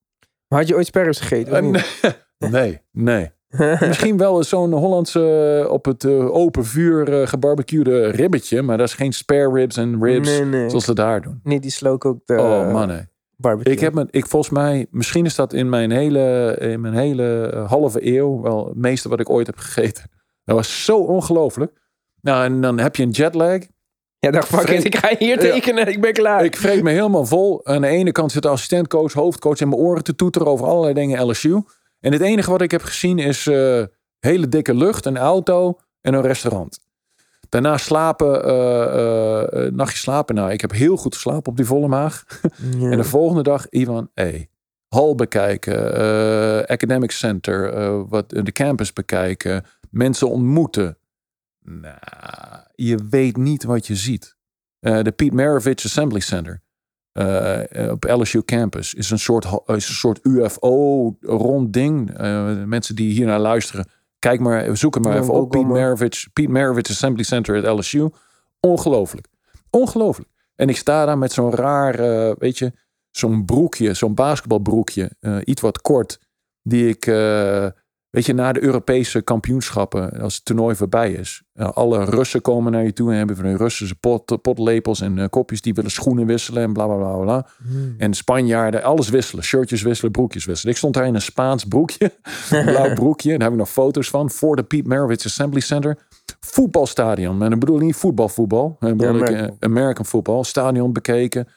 Maar had je ooit sperrips gegeten? Eh, nee, nee, nee. Misschien wel zo'n Hollandse eh, op het eh, open vuur gebarbecuede ribbetje. Maar dat is geen spare ribs en ribs Nee, nee. zoals ze daar doen. Niet die slow cooked oh man, nee. barbecue. Ik heb me, ik volgens mij, misschien is dat in mijn hele, in mijn hele halve eeuw wel het meeste wat ik ooit heb gegeten. Dat was zo ongelooflijk. Nou, en dan heb je een jetlag. Ja, dacht fuck ik ga hier Ja. tekenen. Ik ben klaar. Ik vreet me helemaal vol. Aan de ene kant zit de assistentcoach, hoofdcoach in mijn oren te toeteren over allerlei dingen LSU. En het enige wat ik heb gezien is eh, hele dikke lucht, een auto en een restaurant. Daarna slapen, eh, nachtje slapen. Nou, ik heb heel goed geslapen op die volle maag. Ja. En de volgende dag, Ivan, hey, hal bekijken, academic center, wat, de campus bekijken, mensen ontmoeten. Nou, je weet niet wat je ziet. Eh, de Pete Maravich Assembly Center eh, op LSU campus is een soort, is een soort UFO-rond ding. Eh, mensen die hier naar luisteren, kijk maar, zoek hem maar Ja, even op. Pete. Maravich, Pete Maravich Assembly Center at LSU. Ongelooflijk. Ongelooflijk. En ik sta daar met zo'n raar, weet je, zo'n broekje, zo'n basketbalbroekje, iets wat kort, die ik, weet je, na de Europese kampioenschappen, als het toernooi voorbij is, eh, alle Russen komen naar je toe en hebben van hun Russische pot, potlepels en eh, kopjes die willen schoenen wisselen en bla bla bla bla. Hmm. En Spanjaarden, alles wisselen, shirtjes wisselen, broekjes wisselen. Ik stond daar in een Spaans broekje, een blauw broekje, daar heb ik nog foto's van, voor de Pete Maravich Assembly Center. Voetbalstadion, en dan bedoel ik niet voetbalvoetbal, dan bedoel ik American. eh, American voetbal, stadion bekeken.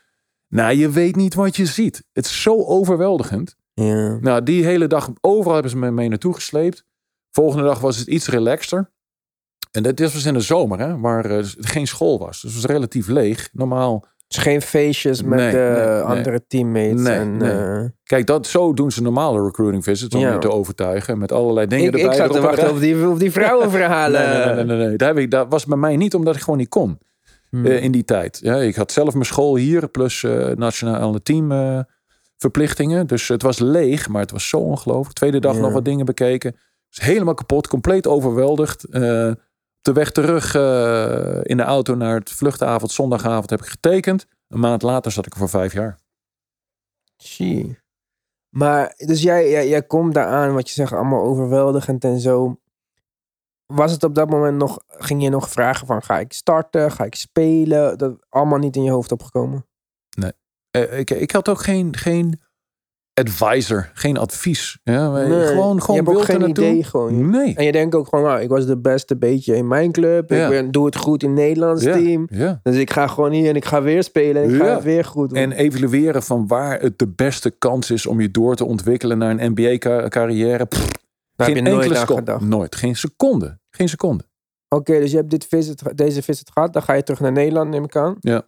Nou, je weet niet wat je ziet. Het is zo overweldigend. Ja. Nou, die hele dag, overal hebben ze me mee naartoe gesleept. Volgende dag was het iets relaxter. En dat dit was in de zomer, hè, waar eh, geen school was. Dus het was relatief leeg. Normaal, Dus geen feestjes met Nee, nee. andere teammates. En, eh, kijk, dat, zo doen ze normale recruiting visits om Ja. je te overtuigen. Met allerlei dingen ik, ik erbij. zat te wachten op die, op die vrouwenverhalen. Nee, nee, nee, nee, nee. Dat, heb ik, dat was bij mij niet omdat ik gewoon niet kon Hmm. eh, in die tijd. Ja, ik had zelf mijn school hier, plus eh nationale team eh, verplichtingen. Dus het was leeg, maar het was zo ongelooflijk. Tweede dag Ja. nog wat dingen bekeken. Dus helemaal kapot, compleet overweldigd. Op de weg terug eh, in de auto naar het vluchtavond, zondagavond, heb ik getekend. Een maand later zat ik er voor vijf jaar. Zie. Maar, dus jij, jij, jij komt daar aan, wat je zegt, allemaal overweldigend en zo. Was het op dat moment nog, ging je nog vragen van, ga ik starten, ga ik spelen? Dat allemaal niet in je hoofd opgekomen? Eh, ik, ik had ook geen, geen advisor, geen advies. Ja, Nee, gewoon, je gewoon hebt ook geen idee gewoon. Nee. En je denkt ook gewoon, nou, ik was de beste beetje in mijn club. Ja. Ik ben, doe het goed in het Nederlands Ja, team. Dus ik ga gewoon hier en ik ga weer spelen en ik ga het weer goed doen. En evalueren van waar het de beste kans is om je door te ontwikkelen naar een NBA-carrière. Daar heb je nooit seconde. gedacht. Nooit. Geen seconde. Geen seconde. Oké, dus je hebt dit visit, deze visit gehad. Dan ga je terug naar Nederland, neem ik aan. Ja.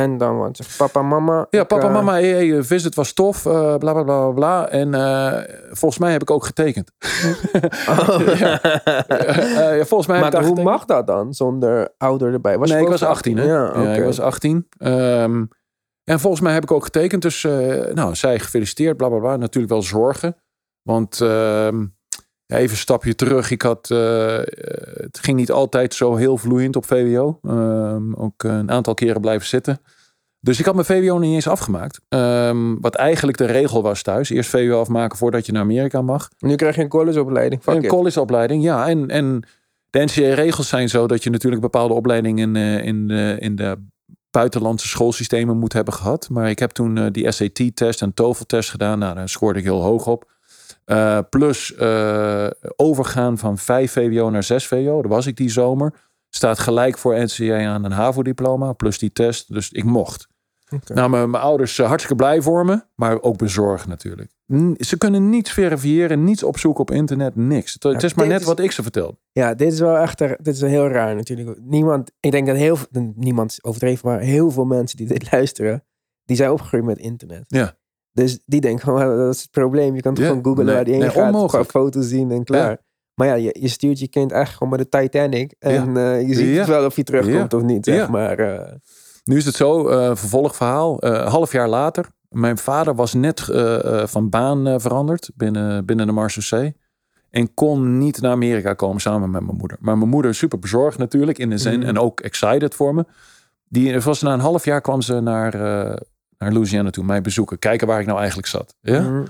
En dan wat zegt papa, mama. Ja, ik, papa, eh, mama, hey, hey, je visit was tof. eh, bla, bla, bla, bla. En eh, volgens mij heb ik ook getekend. Oh. Ja. Eh, ja, volgens mij heb ik maar hoe getekend. mag dat dan zonder ouder erbij? Was nee, ik was 18. Hè? Ja, Ja, oké. ik was 18. Ehm, en volgens mij heb ik ook getekend. Dus, eh, nou, zij gefeliciteerd, bla bla bla. Natuurlijk wel zorgen. Want ehm, even een stapje terug. Ik had, eh, het ging niet altijd zo heel vloeiend op VWO. Ehm, ook een aantal keren blijven zitten. Dus ik had mijn VWO niet eens afgemaakt. Ehm, wat eigenlijk de regel was thuis. Eerst VWO afmaken voordat je naar Amerika mag. Nu krijg je een collegeopleiding. Een collegeopleiding, ja. En, en de NCA-regels zijn zo dat je natuurlijk bepaalde opleidingen in, eh, in, de, in de buitenlandse schoolsystemen moet hebben gehad. Maar ik heb toen eh, die SAT-test en TOEFL-test gedaan. Nou, daar scoorde ik heel hoog op. Eh, plus eh, overgaan van 5 VWO naar 6 VWO. Dat was ik die zomer. Staat gelijk voor NCA aan een HAVO-diploma. Plus die test. Dus ik mocht. Oké. Nou, mijn, mijn ouders eh, hartstikke blij voor me. Maar ook bezorgd natuurlijk. N- Ze kunnen niets verifiëren. Niets opzoeken op internet. Niks. Het, het is maar net is- wat ik ze vertel. Ja, dit is wel echt dit is heel raar natuurlijk. Niemand, ik denk dat heel veel, niemand overdreven, maar heel veel mensen die dit luisteren, die zijn opgegroeid met internet. Ja. Dus die denken gewoon, "Ah, dat is het probleem. Je kan toch gewoon googlen nee, waar die heen nee, gaat, onmogelijk. foto's zien en klaar. Ja. Maar ja, je, je stuurt je kind eigenlijk gewoon met de Titanic. En eh, je ziet Ja. wel of hij terugkomt of niet, zeg maar. eh. Nu is het zo, eh, vervolgverhaal. half jaar later. Mijn vader was net van baan veranderd binnen, binnen de Marseillais. En kon niet naar Amerika komen samen met mijn moeder. Maar mijn moeder is super bezorgd natuurlijk in de zin. Mhm. En ook excited voor me. Die het was na een half jaar kwam ze naar, naar Louisiana toe. Mij bezoeken. Kijken waar ik nou eigenlijk zat. Ja? Mhm.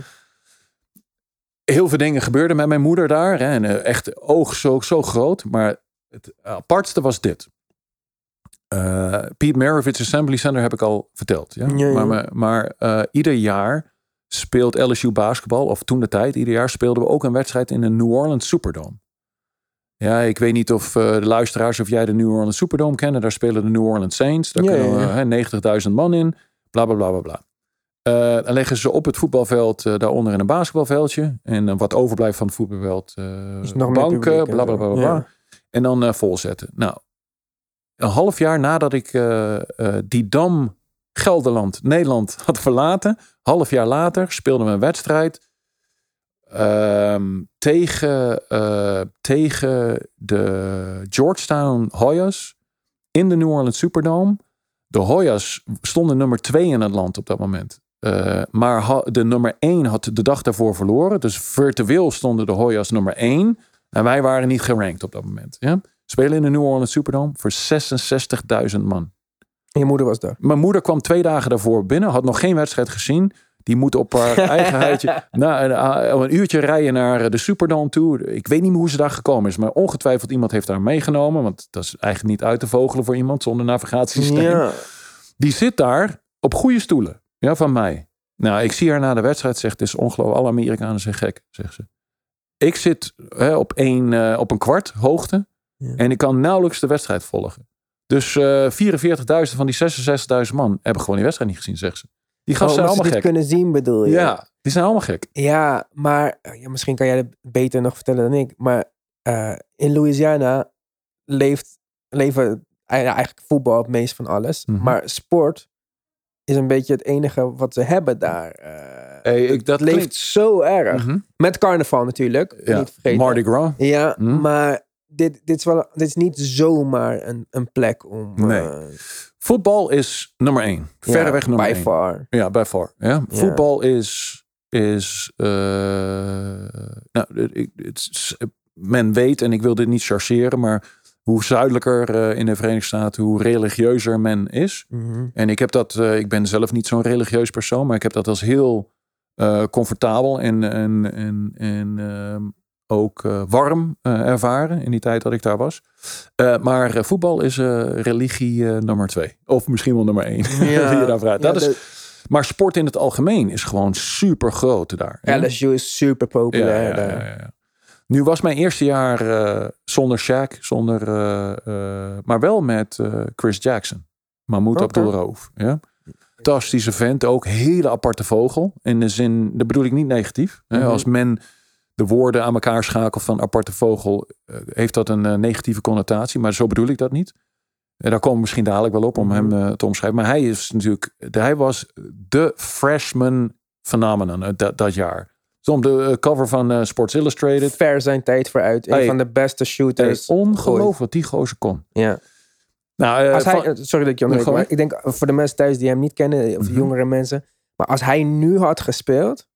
heel veel dingen gebeurden met mijn moeder daar. Hè, en eh, echt oog zo, zo groot. Maar het apartste was dit. Uh, Pete Maravich Assembly Center heb ik al verteld. Ja? Ja, ja. Maar, maar, eh, ieder jaar speelt LSU basketbal, of toen de tijd, ieder jaar speelden we ook een wedstrijd in de New Orleans Superdome. Ja, ik weet niet of eh, de luisteraars of jij de New Orleans Superdome kennen. Daar spelen de New Orleans Saints. Daar Ja, kunnen ja, ja. we, hè, 90.000 man in. Bla bla bla bla bla. Eh, dan leggen ze op het voetbalveld eh, daaronder in een basketbalveldje. En eh, wat overblijft van het voetbalveld, Is nog meer banken, publiek en bla bla bla bla. Ja. En dan volzetten. Nou, een half jaar nadat ik die dam Gelderland, Nederland had verlaten. Half jaar later speelden we een wedstrijd ehm, tegen, tegen de Georgetown Hoyas in de New Orleans Superdome. De Hoyas stonden nummer twee in het land op dat moment. Eh, maar de nummer één had de dag daarvoor verloren. Dus virtueel stonden de Hoyas nummer één. En wij waren niet gerankt op dat moment. Ja? Spelen in de New Orleans Superdome voor 66.000 man. En je moeder was daar. Mijn moeder kwam twee dagen daarvoor binnen, had nog geen wedstrijd gezien. Die moet op haar eigen huidje na, een, een uurtje rijden naar de Superdome toe. Ik weet niet meer hoe ze daar gekomen is, maar ongetwijfeld iemand heeft haar meegenomen. Want dat is eigenlijk niet uit te vogelen voor iemand zonder navigatiesysteem. Ja. Die zit daar op goede stoelen, ja, van mij. Nou, ik zie haar na de wedstrijd, zegt, het is ongelooflijk. Alle Amerikanen zijn gek, zegt ze. Ik zit hè, op, één, eh, op een kwart hoogte Ja. en ik kan nauwelijks de wedstrijd volgen. Dus eh 44.000 van die 66.000 man hebben gewoon die wedstrijd niet gezien, zegt ze. Die gasten Oh, zijn allemaal gek. kunnen zien bedoel je? Ja, die zijn allemaal gek. Ja, maar ja, misschien kan jij het beter nog vertellen dan ik. Maar eh, in Louisiana leeft, leven eh, eigenlijk voetbal het meest van alles. Mhm. Maar sport is een beetje het enige wat ze hebben daar. eh. Hey, ik, dat leeft klinkt- zo erg. Mhm. Met carnaval natuurlijk. Ja, Niet vergeten. Mardi Gras. Ja, Mhm. maar dit, dit, is wel, dit is niet zomaar een, een plek om... Nee. eh, Voetbal is nummer één. ja, Verreweg nummer by één. far. Ja, bij far. Ja. Ja. Voetbal is. is eh, nou, is- men weet, en ik wil dit niet chargeren, maar hoe zuidelijker eh, in de Verenigde Staten, hoe religieuzer men is. Mhm. En ik heb dat, eh, ik ben zelf niet zo'n religieus persoon, maar ik heb dat als heel comfortabel en, en, en, en ehm, ook eh, warm eh, ervaren in die tijd dat ik daar was. Eh, maar voetbal is religie nummer twee. Of misschien wel nummer één. Ja. Die je daar. Ja, dat is, de- maar sport in het algemeen is gewoon super groot daar. LSU is super populair ja, daar. ja, ja, ja. Nu was mijn eerste jaar zonder Shaq, zonder, maar wel met Chris Jackson. Mahmoud Oké. Abdul Rauf. Ja? Fantastische vent, ook hele aparte vogel. In de zin, dat bedoel ik niet negatief. Hè? Mhm. Als men de woorden aan elkaar schakelt van aparte vogel, eh, heeft dat een eh, negatieve connotatie. Maar zo bedoel ik dat niet. En daar komen we misschien dadelijk wel op om Mhm. hem eh, te omschrijven. Maar hij is natuurlijk, hij was de freshman phenomenon dat, dat jaar. Stond de cover van Sports Illustrated. Ver zijn tijd vooruit. Een Hey. van de beste Hey, shooters. ongelooflijk wat die gozer kon. Ja. Nou, Als hij, van- sorry dat ik je onderbreek, maar ik denk voor de mensen thuis die hem niet kennen, of Mhm. jongere mensen. Maar als hij nu had gespeeld,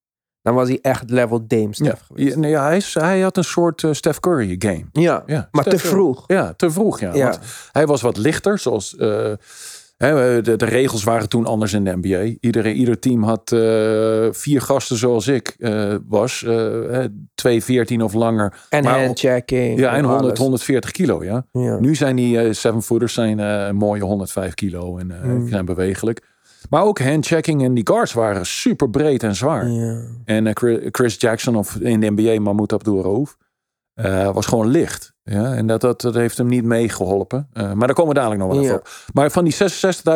dan was hij echt level Dame ja, Steph geweest. ja, nee, ja, hij, is, hij had een soort eh, Steph Curry game. Ja, Ja, maar Steph te Curry. vroeg. Ja, te vroeg. Ja. Want hij was wat lichter, zoals hè, de, de regels waren toen anders in de NBA. Iedereen, ieder team had eh, vier gasten zoals ik was, eh, 214 of langer. En Maar- handchecking. Ja, en 100, alles. 140 kilo. Ja. Ja. Nu zijn die seven footers zijn een mooie 105 kilo en Mm. zijn bewegelijk. Maar ook handchecking en die guards waren super breed en zwaar. Ja. En eh, Chris- Jackson of in de NBA Mahmoud Abdul Rauf eh, was gewoon licht. Ja, en dat, dat, dat heeft hem niet meegeholpen. Eh, maar daar komen we dadelijk nog wel even op. Maar van die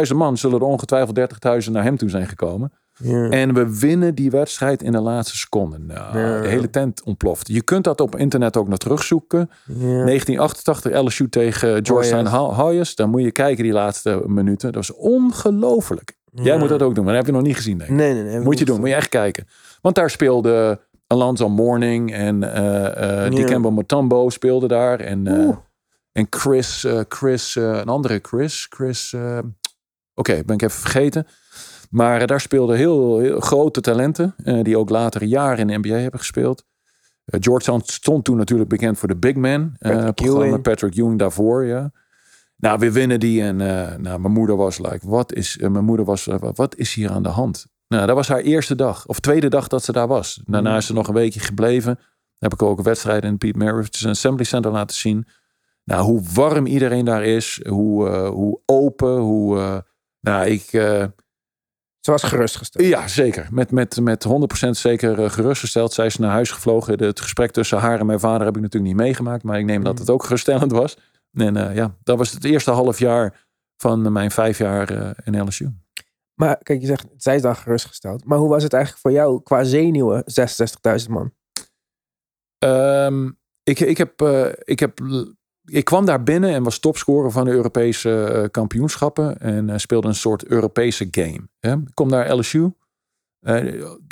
66.000 man zullen er ongetwijfeld 30.000 naar hem toe zijn gekomen. Ja. En we winnen die wedstrijd in de laatste seconde. Nou, Ja. De hele tent ontploft. Je kunt dat op internet ook nog terugzoeken. Ja. 1988 LSU tegen Georgetown Hoyas. Hoyas. Dan moet je kijken die laatste minuten. Dat was ongelooflijk. Jij moet dat ook doen. Maar dat heb je nog niet gezien, denk ik. Nee, nee, nee. Moet je doen, moet je echt kijken. Want daar speelde Alonzo Mourning en eh Ja. Dikembe Mutombo speelde daar. En, eh, en Chris, Chris een andere Chris. Chris Oké, ben ik even vergeten. Maar daar speelden heel, heel grote talenten. die ook later jaren in de NBA hebben gespeeld. Georgetown stond toen natuurlijk bekend voor de big man. Patrick Ewing. Patrick Ewing daarvoor, ja. Nou, we winnen die en eh, nou, mijn moeder was like, wat is, eh, mijn moeder was, eh, wat is hier aan de hand? Nou, dat was haar eerste dag. Of tweede dag dat ze daar was. Daarna is ze nog een weekje gebleven. Heb ik ook een wedstrijd in het Pete Maravich Assembly Center laten zien. Nou, hoe warm iedereen daar is. Hoe, hoe open. Hoe, nou, ik... Ze was gerustgesteld. ja, zeker. Met, met, met 100% zeker gerustgesteld. Zij is naar huis gevlogen. Het gesprek tussen haar en mijn vader heb ik natuurlijk niet meegemaakt. Maar ik neem dat Mm. het ook geruststellend was. En eh, ja, dat was het eerste half jaar van mijn vijf jaar eh, in LSU. Maar kijk, je zegt, zij is dan gerustgesteld. Maar hoe was het eigenlijk voor jou qua zenuwen, 66.000 man? Ehm, ik, ik, heb, eh, ik, heb, ik kwam daar binnen en was topscorer van de Europese kampioenschappen. En speelde een soort Europese game. Hè. Ik kom naar LSU.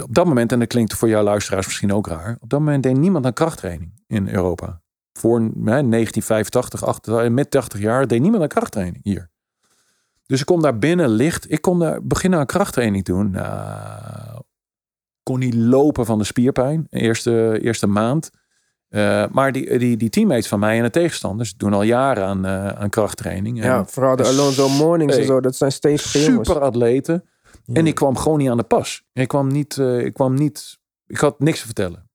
Op dat moment, en dat klinkt voor jouw luisteraars misschien ook raar. Op dat moment deed niemand aan krachttraining in Europa. Voor hè, 1985, 80, met 80 jaar, deed niemand aan krachttraining hier. Dus ik kom daar binnen licht. Ik kon daar beginnen aan krachttraining doen. Nou, kon niet lopen van de spierpijn. Eerste, eerste maand. Uh, maar die, die, die teammates van mij en de tegenstanders doen al jaren aan, uh, aan krachttraining. Ja, en vooral de Alonso Mornings hey, en zo. Dat zijn jongens. Super atleten. Ja. En ik kwam gewoon niet aan de pas. Ik kwam niet, uh, ik kwam niet, ik had niks te vertellen.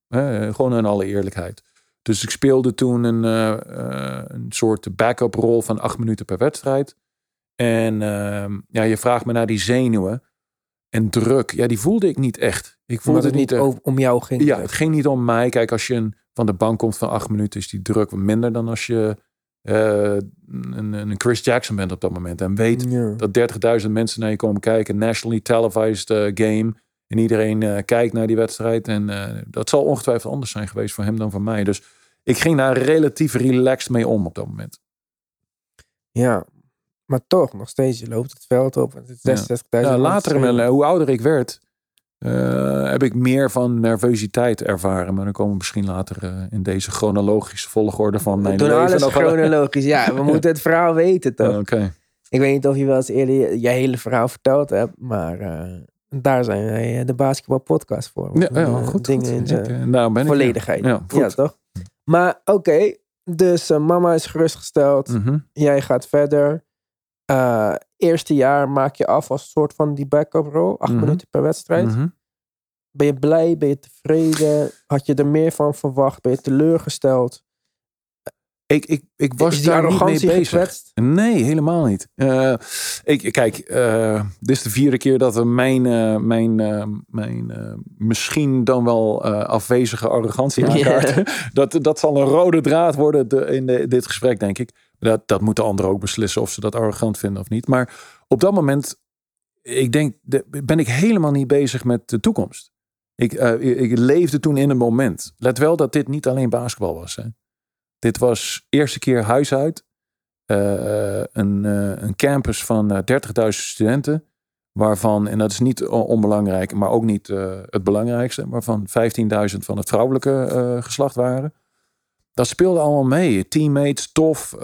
Gewoon in alle eerlijkheid. Dus ik speelde toen een, uh, een soort backup rol van acht minuten per wedstrijd. En ehm, ja, je vraagt me naar die zenuwen en druk. Ja, die voelde ik niet echt. Ik voelde het niet om jou ging. Ja, het ging niet om mij. Kijk, als je een, van de bank komt van acht minuten, is die druk wat minder dan als je uh, een, een, Chris Jackson bent op dat moment. En weet dat 30.000 mensen naar je komen kijken. Nationally televised uh, game. En iedereen uh, kijkt naar die wedstrijd. En dat zal ongetwijfeld anders zijn geweest voor hem dan voor mij. Dus ik ging daar relatief relaxed mee om op dat moment. Ja, maar toch, nog steeds, je loopt het veld op. Het is 66.000 ja. ja, later, hoe ouder ik werd, uh, heb ik meer van nervositeit ervaren. Maar dan komen we misschien later uh, in deze chronologische volgorde van mijn Doen leven. alles nog chronologisch. Ja, we moeten het verhaal weten toch? Oké. Okay. Ik weet niet of je wel eens eerder je, hele verhaal verteld hebt, maar uh, daar zijn wij de basketbal podcast voor. Ja, ja goed. Dingen goed. in ik, nou ben ik, volledigheid. Ja, ja toch? Maar oké, okay, dus uh, mama is gerustgesteld. Mm -hmm. Jij gaat verder. Uh, eerste jaar maak je af als soort van die backup rol. Acht Mhm. minuten per wedstrijd. Mm -hmm. Ben je blij? Ben je tevreden? Had je er meer van verwacht? Ben je teleurgesteld? Ik, ik, ik was daar niet mee bezig. gekwetst? Nee, helemaal niet. Uh, ik, kijk, uh, dit is de vierde keer dat we mijn, uh, mijn, mijn misschien dan wel afwezige arrogantie aankaarten. dat, dat zal een rode draad worden de, in de, dit gesprek, denk ik. Dat, dat moeten anderen ook beslissen of ze dat arrogant vinden of niet. Maar op dat moment, ik denk, de, ben ik helemaal niet bezig met de toekomst. Ik, ik leefde toen in een moment. Let wel dat dit niet alleen basketbal was. Hè. Dit was eerste keer huis uit. Uh, een, uh, een, campus van uh, 30.000 studenten. Waarvan, en dat is niet onbelangrijk, maar ook niet het belangrijkste. Waarvan 15.000 van het vrouwelijke geslacht waren. Dat speelde allemaal mee. Teammates, tof.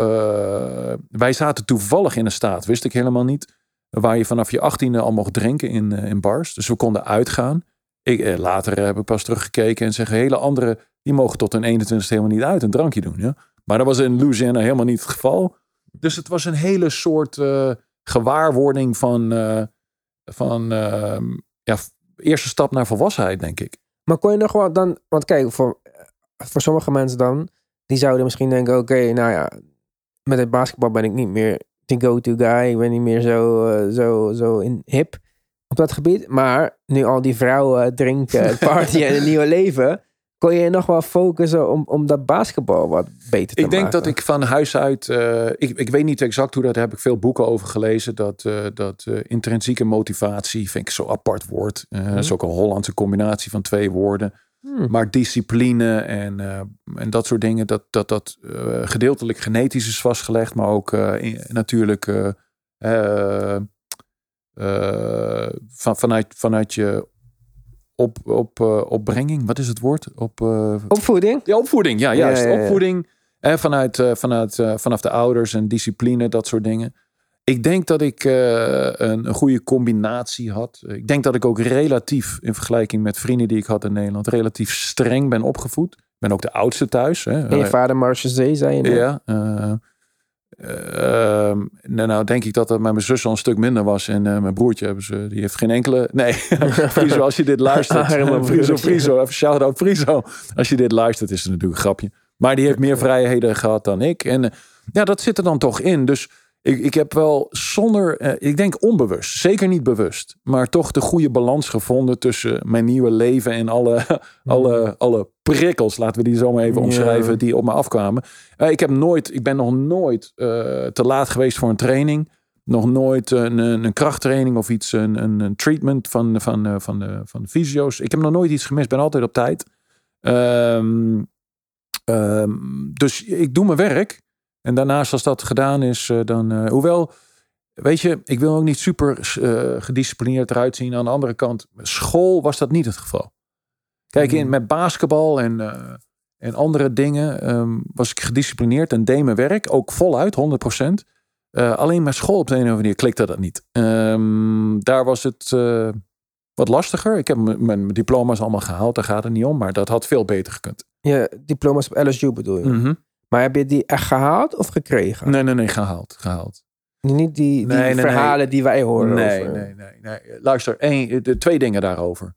Wij zaten toevallig in een staat, wist ik helemaal niet. Waar je vanaf je 18e al mocht drinken in, in bars. Dus we konden uitgaan. Ik, eh, later heb ik pas teruggekeken en zeggen hele andere die mogen tot hun 21 helemaal niet uit een drankje doen. Ja? Maar dat was in Louisiana helemaal niet het geval. Dus het was een hele soort uh, gewaarwording van, uh, van uh, ja, eerste stap naar volwassenheid, denk ik. Maar kon je nog wel dan, want kijk, voor, voor sommige mensen dan, die zouden misschien denken, oké, okay, nou ja, met het basketbal ben ik niet meer de go-to guy. Ik ben niet meer zo, uh, zo, zo in hip op dat gebied. Maar nu al die vrouwen drinken, partyen en een nieuwe leven kon je nog wel focussen om, om dat basketbal wat beter te ik denk maken? dat ik van huis uit, uh, ik, ik weet niet exact hoe dat, heb ik veel boeken over gelezen, dat, uh, dat uh, intrinsieke motivatie, vind ik zo apart woord. Mhm. Dat is ook een Hollandse combinatie van twee woorden. Hmm. Maar discipline en, en dat soort dingen, dat dat, dat gedeeltelijk genetisch is vastgelegd, maar ook in, natuurlijk van, vanuit, vanuit je op, op, uh, opbrenging. Wat is het woord? Op, uh, opvoeding? Ja, opvoeding. Ja, juist. Ja, ja, ja. Opvoeding. Eh, vanuit, uh, vanuit, vanaf de ouders en discipline, dat soort dingen. Ik denk dat ik een, een, goede combinatie had. Ik denk dat ik ook relatief, in vergelijking met vrienden die ik had in Nederland, relatief streng ben opgevoed. Ik ben ook de oudste thuis. Hè. En je vader Marche Zee, zei je net. Ja. Nou, nou denk ik dat dat met mijn zus al een stuk minder was. En eh, mijn broertje, hebben ze, die heeft geen enkele... Nee, Friso, als je dit luistert. Friso. Friso, even shout-out Friso. Als je dit luistert, is het natuurlijk een grapje. Maar die heeft meer vrijheden gehad dan ik. En eh, ja, dat zit er dan toch in. Dus ik, ik heb wel zonder, eh, ik denk onbewust, zeker niet bewust, maar toch de goede balans gevonden tussen mijn nieuwe leven en alle, alle, alle prikkels, laten we die zo maar even Ja. omschrijven, die op me afkwamen. Eh, ik heb nooit, ik ben nog nooit eh, te laat geweest voor een training. Nog nooit een, een, krachttraining of iets, een, een, een treatment van, van, van, de, van de fysio's. Ik heb nog nooit iets gemist, ben altijd op tijd. Ehm, ehm, dus ik doe mijn werk. En daarnaast, als dat gedaan is, eh, dan. eh, hoewel, weet je, ik wil ook niet super eh, gedisciplineerd eruit zien. Aan de andere kant, school was dat niet het geval. Kijk, in, Hmm. met basketbal en, en andere dingen ehm, was ik gedisciplineerd en deed mijn werk ook voluit, 100%. Eh, alleen met school op de een of andere manier klikte dat niet. Ehm, daar was het wat lastiger. Ik heb mijn, diploma's allemaal gehaald, daar gaat het niet om. Maar dat had veel beter gekund. Je diploma's op LSU bedoel je? Mhm. Maar heb je die echt gehaald of gekregen? Nee, nee, nee, gehaald. gehaald. Niet die, die Nee, nee, verhalen die wij horen Nee, over. nee, nee, nee. Luister, één, de, twee dingen daarover.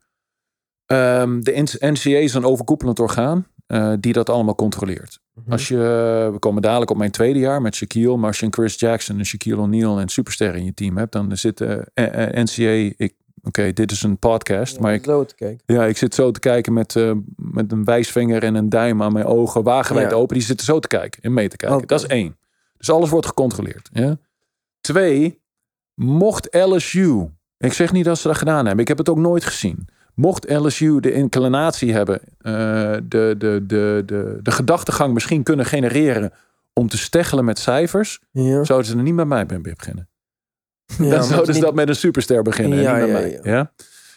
Ehm, de NCA is een overkoepelend orgaan eh, die dat allemaal controleert. Mhm. Als je, we komen dadelijk op mijn tweede jaar met Shaquille, maar als je een Chris Jackson, een Shaquille O'Neal en supersterren in je team hebt, dan zit de eh, eh, NCA. Ik, Oké, dit is een podcast, maar ik, Zo te kijken. ja, ik zit zo te kijken met, eh, met een wijsvinger en een duim aan mijn ogen, wagenwijd Ja. open. Die zitten zo te kijken en mee te kijken. Dat is één. Dus alles wordt gecontroleerd. Ja? Twee, mocht LSU, ik zeg niet dat ze dat gedaan hebben, ik heb het ook nooit gezien. Mocht LSU de inclinatie hebben, eh, de, de, de, de, de gedachtegang misschien kunnen genereren om te steggelen met cijfers, Ja. zouden ze er niet met mij bij beginnen. Ja, dan zouden ze niet- dat met een superster beginnen Ja, en niet met ja, mij. ja.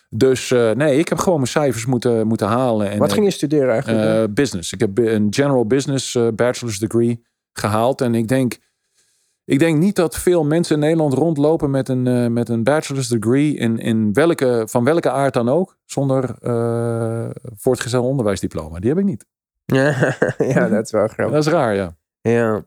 Dus eh, nee, ik heb gewoon mijn cijfers moeten, moeten halen. En, Wat ging je studeren eigenlijk? eh, business. Ik heb een general business eh, bachelor's degree gehaald. En ik denk, ik denk niet dat veel mensen in Nederland rondlopen met een, met een bachelor's degree in, in welke, van welke aard dan ook, zonder voortgezet onderwijsdiploma. Die heb ik niet. ja, dat is wel grappig. Dat is raar, ja. Ja.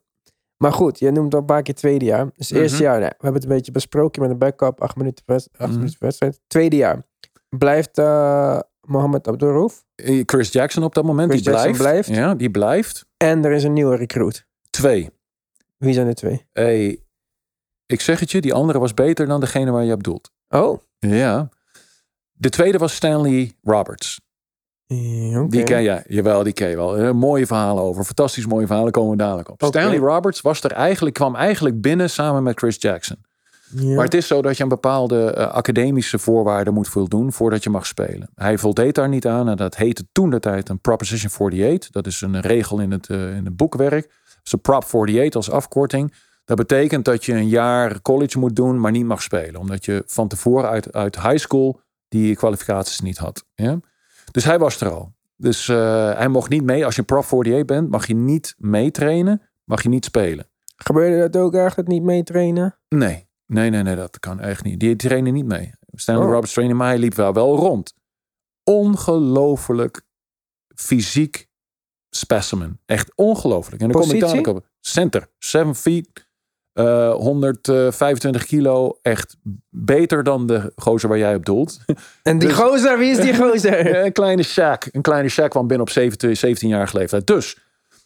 Maar goed, je noemt al een paar keer tweede jaar. Dus Mhm. eerste jaar, nee, we hebben het een beetje besproken met een backup, acht minuten, acht Mhm. minuten wedstrijd. Tweede jaar. Blijft eh Mohamed Abdurrauf. Eh, Chris Jackson op dat moment, Chris die Jackson blijft. blijft. Ja, die blijft. En er is een nieuwe recruit. Twee. Wie zijn de twee? Hey, ik zeg het je, die andere was beter dan degene waar je op doelt. Oh. Ja. De tweede was Stanley Roberts. Ja, oké. Die ken je, jawel, die ken je wel. Eh, mooie verhalen over. Fantastisch mooie verhalen komen we dadelijk op. Stanley Roberts was er eigenlijk, kwam eigenlijk binnen samen met Chris Jackson. Ja. Maar het is zo dat je een bepaalde eh, academische voorwaarden moet voldoen voordat je mag spelen. Hij voldeed daar niet aan en dat heette toen de tijd een Proposition 48. Dat is een regel in het, eh, in het boekwerk. Dat is een Prop 48 als afkorting. Dat betekent dat je een jaar college moet doen, maar niet mag spelen. Omdat je van tevoren uit, uit high school die kwalificaties niet had. Ja? Dus hij was er al. Dus eh, hij mocht niet mee. Als je Prop 48 bent, mag je niet meetrainen, mag je niet spelen. Gebeurde dat ook eigenlijk niet mee trainen? Nee, nee, nee, nee, dat kan echt niet. Die trainen niet mee. Stanley Oh. Roberts trainde, maar hij liep wel, wel rond. Ongelooflijk fysiek specimen. Echt ongelooflijk. En dan kom ik dadelijk op. Center, 7 feet, eh 125 kilo. Echt beter dan de gozer waar jij op doelt. En die Dus- gozer, wie is die gozer? een kleine Shaq. Een kleine Shaq kwam binnen op 17, 17-jarige leeftijd. Dus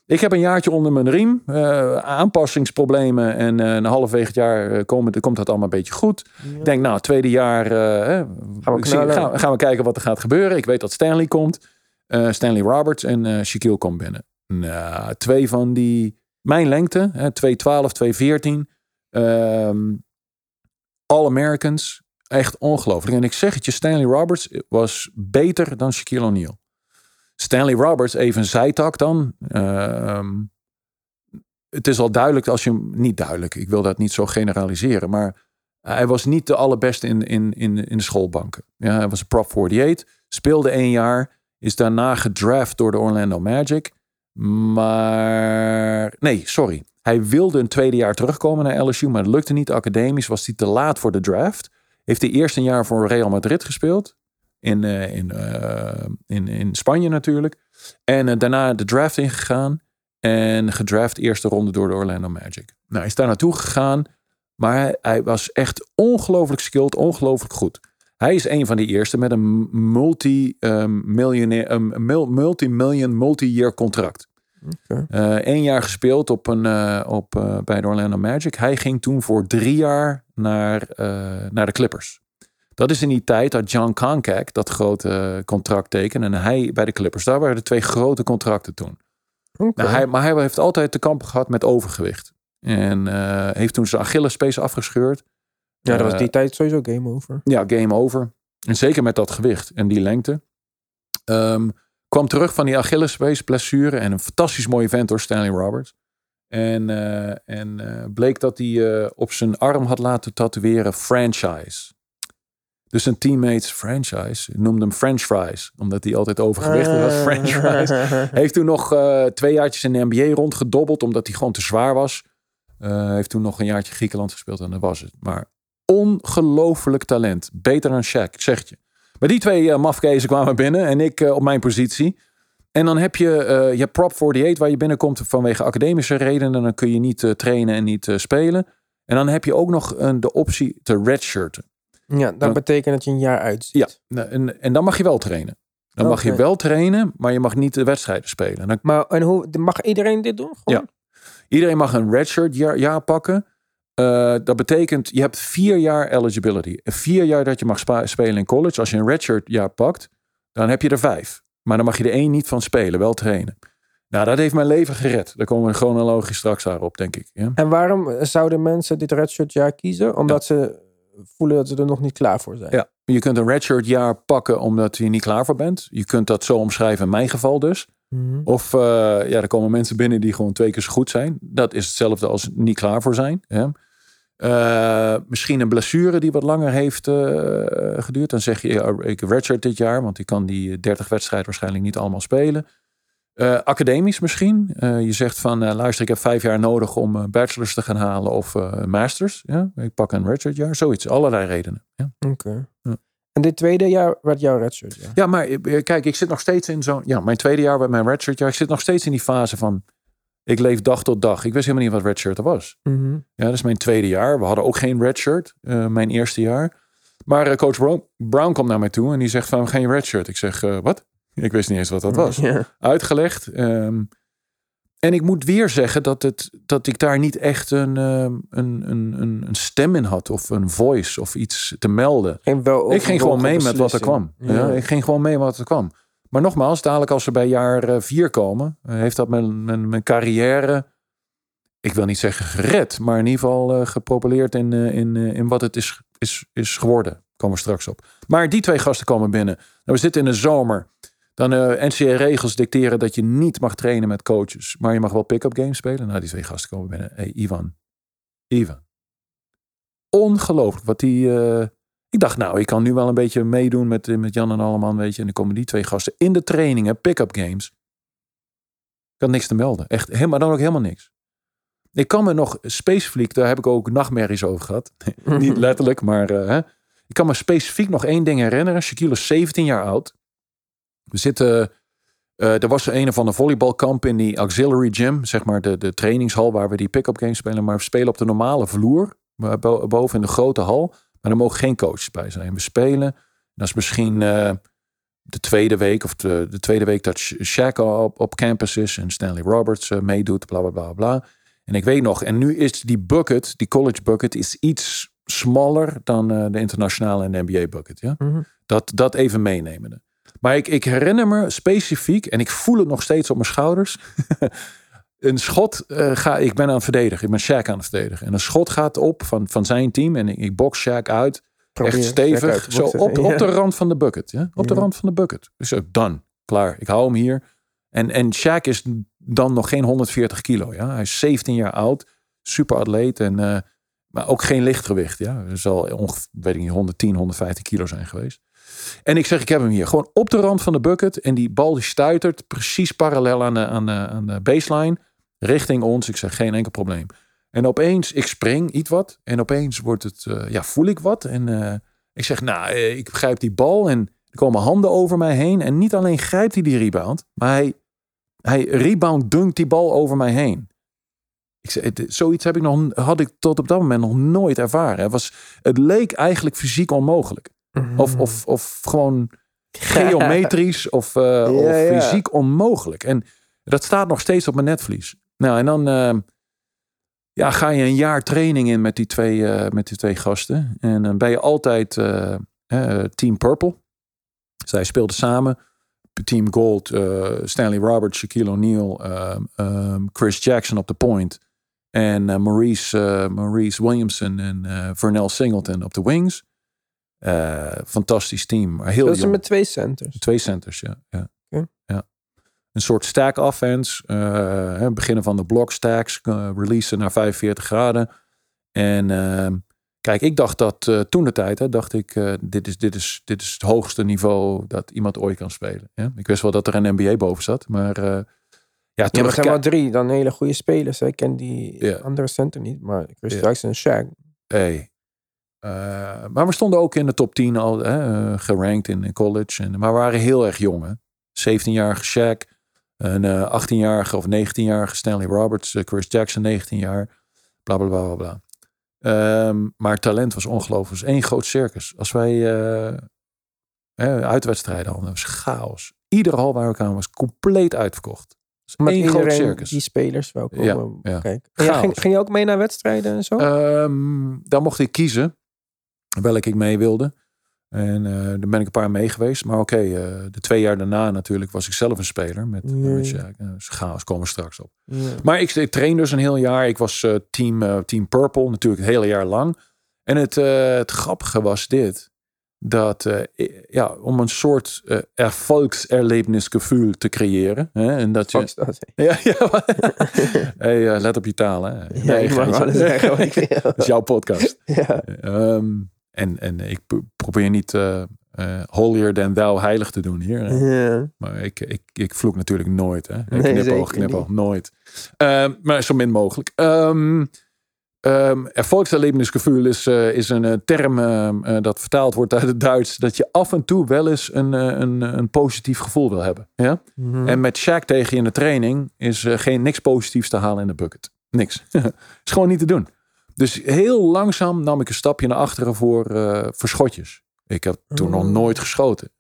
ik heb een jaartje onder mijn riem. eh, aanpassingsproblemen. En eh, een halfwege het jaar eh, komen, komt dat allemaal een beetje goed. Ik denk, nou, tweede jaar eh, hè, we zie- gaan, we- gaan we kijken wat er gaat gebeuren. Ik weet dat Stanley komt. eh, Stanley Roberts en eh Shaquille komt binnen. Nou, twee van die, mijn lengte, hè, 212, 214. ehm All-Americans. Echt ongelooflijk. En ik zeg het je, Stanley Roberts was beter dan Shaquille O'Neal. Stanley Roberts, even zijtak dan. Ehm, het is al duidelijk als je hem... Niet duidelijk, ik wil dat niet zo generaliseren. Maar hij was niet de allerbeste in, in, in, in de schoolbanken. Ja, hij was een prop 48. Speelde één jaar. Is daarna gedraft door de Orlando Magic. Maar... Nee, sorry. Hij wilde een tweede jaar terugkomen naar LSU. Maar dat lukte niet. Academisch was hij te laat voor de draft. Heeft hij eerst een jaar voor Real Madrid gespeeld. In, eh, in, eh, in, in Spanje natuurlijk. En eh, daarna de draft ingegaan. En gedraft eerste ronde door de Orlando Magic. Nou, hij is daar naartoe gegaan. Maar hij, hij was echt ongelooflijk skilled, ongelooflijk goed. Hij is een van die eerste met een multi-miljonair, um, multi-million, multi-year contract. Eén jaar gespeeld op een, eh, op, eh, bij de Orlando Magic. Hij ging toen voor drie jaar naar, eh, naar de Clippers. Dat is in die tijd dat John Konkak dat grote eh, contract tekende. En hij bij de Clippers. Daar waren de twee grote contracten toen. Nou, hij, maar hij heeft altijd te kampen gehad met overgewicht. En eh, heeft toen zijn Achillespees afgescheurd. Ja, dat was eh, die tijd sowieso game over. Ja, game over. En zeker met dat gewicht en die lengte. Ehm, kwam terug van die Achillespees blessure. En een fantastisch mooie vent door Stanley Roberts. En, eh, en eh, bleek dat hij op zijn arm had laten tatoeëren franchise. Dus zijn teammates franchise noemden hem French fries. Omdat hij altijd overgewichtig was. French fries. Heeft toen nog twee jaartjes in de NBA rondgedobbeld. Omdat hij gewoon te zwaar was. Heeft toen nog een jaartje Griekenland gespeeld. En dat was het. Maar ongelooflijk talent. Beter dan Shaq, ik zeg je. Maar die twee uh, mafkezen kwamen binnen. En ik eh, op mijn positie. En dan heb je, eh, je Prop 48 waar je binnenkomt vanwege academische redenen. Dan kun je niet trainen en niet spelen. En dan heb je ook nog de optie te redshirten. Ja, dat Ja. betekent dat je een jaar uitziet. Ja, nou, en, en dan mag je wel trainen. Dan mag je wel trainen, maar je mag niet de wedstrijden spelen. Dan, Maar en hoe, mag iedereen dit doen? Gewoon? Ja. iedereen mag een redshirt jaar, jaar pakken. Eh, dat betekent, je hebt vier jaar eligibility. Vier jaar dat je mag spelen in college. Als je een redshirt jaar pakt, dan heb je er vijf. Maar dan mag je er één niet van spelen, wel trainen. Nou, dat heeft mijn leven gered. Daar komen we chronologisch straks daarop, denk ik. Ja? En waarom zouden mensen dit redshirt jaar kiezen? Omdat ze voelen dat ze er nog niet klaar voor zijn. Ja, je kunt een redshirt jaar pakken omdat je niet klaar voor bent. Je kunt dat zo omschrijven, in mijn geval dus. Mhm. Of eh, ja, er komen mensen binnen die gewoon twee keer zo goed zijn. Dat is hetzelfde als niet klaar voor zijn. Hè? Eh, misschien een blessure die wat langer heeft eh, geduurd. Dan zeg je, ik redshirt dit jaar, want ik kan die 30 wedstrijden waarschijnlijk niet allemaal spelen. Eh, academisch misschien. Eh, je zegt van, eh, luister, ik heb vijf jaar nodig om bachelor's te gaan halen of eh, masters. Ja? Ik pak een redshirt jaar, zoiets. Allerlei redenen. Ja. Oké. Ja. En dit tweede jaar werd jouw redshirt jaar. Ja, maar eh, kijk, ik zit nog steeds in zo'n... Ja, mijn tweede jaar met mijn redshirt jaar. Ik zit nog steeds in die fase van... Ik leef dag tot dag. Ik wist helemaal niet wat redshirt er was. Mhm. Ja, dat is mijn tweede jaar. We hadden ook geen redshirt. eh mijn eerste jaar. Maar eh, coach Brown, Brown komt naar mij toe en die zegt van... Geen redshirt. Ik zeg, eh, wat? Ik wist niet eens wat dat was. Uitgelegd. ehm, en ik moet weer zeggen dat, het, dat ik daar niet echt een, ehm, een, een, een, een stem in had. Of een voice of iets te melden. Wel Ik ging gewoon mee met wat er kwam. Ja. ik ging gewoon mee met wat er kwam. Maar nogmaals, dadelijk als ze bij jaar eh, vier komen, eh, heeft dat mijn, mijn, mijn carrière, ik wil niet zeggen gered, maar in ieder geval eh, gepropeleerd in, in, in wat het is, is, is geworden. Komen we straks op. Maar die twee gasten komen binnen. Nou, we zitten in de zomer. Dan eh NCA-regels dicteren dat je niet mag trainen met coaches. Maar je mag wel pick-up games spelen. Nou, die twee gasten komen binnen. hey, Ivan. Ivan. Ongelooflijk wat die... ik dacht, nou, ik kan nu wel een beetje meedoen met, eh, met Jan en Alleman, weet je. En dan komen die twee gasten in de trainingen, pick-up games. Ik had niks te melden. Echt, helemaal, dan ook helemaal niks. Ik kan me nog specifiek, daar heb ik ook nachtmerries over gehad. Niet letterlijk, maar eh, ik kan me specifiek nog één ding herinneren. Shaquille is 17 jaar oud. We zitten, eh, er was een of ander volleybalkamp in die auxiliary gym, zeg maar de, de trainingshal waar we die pick-up games spelen. Maar we spelen op de normale vloer, boven in de grote hal. Maar er mogen geen coaches bij zijn. We spelen, dat is misschien eh, de tweede week of de, de tweede week dat Sha- Shaq op, op campus is en Stanley Roberts eh, meedoet, bla bla bla bla. En ik weet nog, en nu is die bucket, die college bucket, is iets smaller dan eh, de internationale en de NBA bucket. Ja? Mhm. Dat, dat even meenemende. Maar ik, ik herinner me specifiek, en ik voel het nog steeds op mijn schouders. een schot eh, ga, ik ben aan het verdedigen. Ik ben Shaq aan het verdedigen. En een schot gaat op van, van zijn team. En ik, ik box Shaq uit. Probeer echt stevig. uit Zo op, op de rand van de bucket. Ja? Op de rand van de bucket. Dus ook done. Klaar. Ik hou hem hier. En, en Shaq is dan nog geen 140 kilo. Ja? Hij is 17 jaar oud. Super atleet. En, eh, maar ook geen lichtgewicht. Ja? Er zal ongeveer, weet ik niet, 110, 115 kilo zijn geweest. En ik zeg, ik heb hem hier. Gewoon op de rand van de bucket. En die bal die stuitert precies parallel aan de, aan de, aan de baseline. Richting ons. Ik zeg, geen enkel probleem. En opeens, ik spring iets wat. En opeens wordt het, eh, ja, voel ik wat. En eh, ik zeg, nou, eh, ik grijp die bal. En er komen handen over mij heen. En niet alleen grijpt hij die rebound. Maar hij, Hij rebound dunkt die bal over mij heen. Ik het- zoiets heb ik nog, had ik tot op dat moment nog nooit ervaren. Het, was, het leek eigenlijk fysiek onmogelijk. Mhm. Of, of, of gewoon geometrisch of, of ja. fysiek onmogelijk. En dat staat nog steeds op mijn netvlies. Nou, en dan eh, ja, ga je een jaar training in met die twee, eh, met die twee gasten. En dan ben je altijd eh, eh, Team Purple. Zij speelden samen. Team Gold, eh, Stanley Roberts, Shaquille O'Neal, ehm, ehm, Chris Jackson op de point. En eh, Maurice, eh, Maurice Williamson en eh Vernell Singleton op de wings. Eh, fantastisch team. Heel Dat is met twee centers. Twee centers, ja. ja. Oké. ja. Een soort stack offense. hè, beginnen van de block stacks. eh, releasen naar 45 graden. En ehm, kijk, ik dacht dat eh, toen de tijd, hè, dacht ik, dit, is, dit, is, dit is het hoogste niveau dat iemand ooit kan spelen. Ja? Ik wist wel dat er een NBA boven zat, maar ja, Ja, toen maar er zijn kijk- wel drie dan hele goede spelers. hè. Ik ken die Ja. andere center niet, maar Chris Ja. Jackson en Shaq. Hey. Maar we stonden ook in de top 10 al hè, gerankt in, in college. En, maar we waren heel erg jong. Hè? 17-jarige Shaq. Een eh 18-jarige of 19-jarige Stanley Roberts. eh, Chris Jackson 19 jaar. Bla bla bla bla. bla. Ehm, maar talent was ongelooflijk. Het was één groot circus. Als wij eh, hè, uitwedstrijden hadden, was chaos. Iedere hal waar we kwamen was compleet uitverkocht. Met één groot circus. die spelers wel komen ja. kijken. En ja, Chaos. ging, ging je ook mee naar wedstrijden en zo? Ehm, daar mocht ik kiezen welke ik mee wilde. En eh daar ben ik een paar mee geweest. Maar oké, eh, de twee jaar daarna natuurlijk was ik zelf een speler. Met, Ja, met ja. Uh, chaos komen we straks op. Maar ik, ik train dus een heel jaar. Ik was eh, team, eh, team Purple natuurlijk het hele jaar lang. En het, eh, het grappige was dit. Dat eh, ja, om een soort eh erfolgserlebnisgevoel te creëren. Hè, en dat je, dat. ja, ja. hey, eh, let op je taal. Hè. Ja, ik mag alles zeggen. Dat is jouw podcast. Ja. Ehm, en, en ik pro- probeer niet eh eh, holier than thou heilig te doen hier. Ja. Maar ik, ik, ik vloek natuurlijk nooit. Hè. Ik Nee, knipoog, knipoog, nooit. Ehm, maar zo min mogelijk. Ehm erfolgserlebnisgevoel is, eh, is een term eh, dat vertaald wordt uit het Duits. Dat je af en toe wel eens een, een, een positief gevoel wil hebben. Ja? Mhm. En met Shaq tegen je in de training is geen niks positiefs te halen in de bucket. Niks. is gewoon niet te doen. Dus heel langzaam nam ik een stapje naar achteren voor, voor schotjes. Ik heb toen nog Oh. nooit geschoten.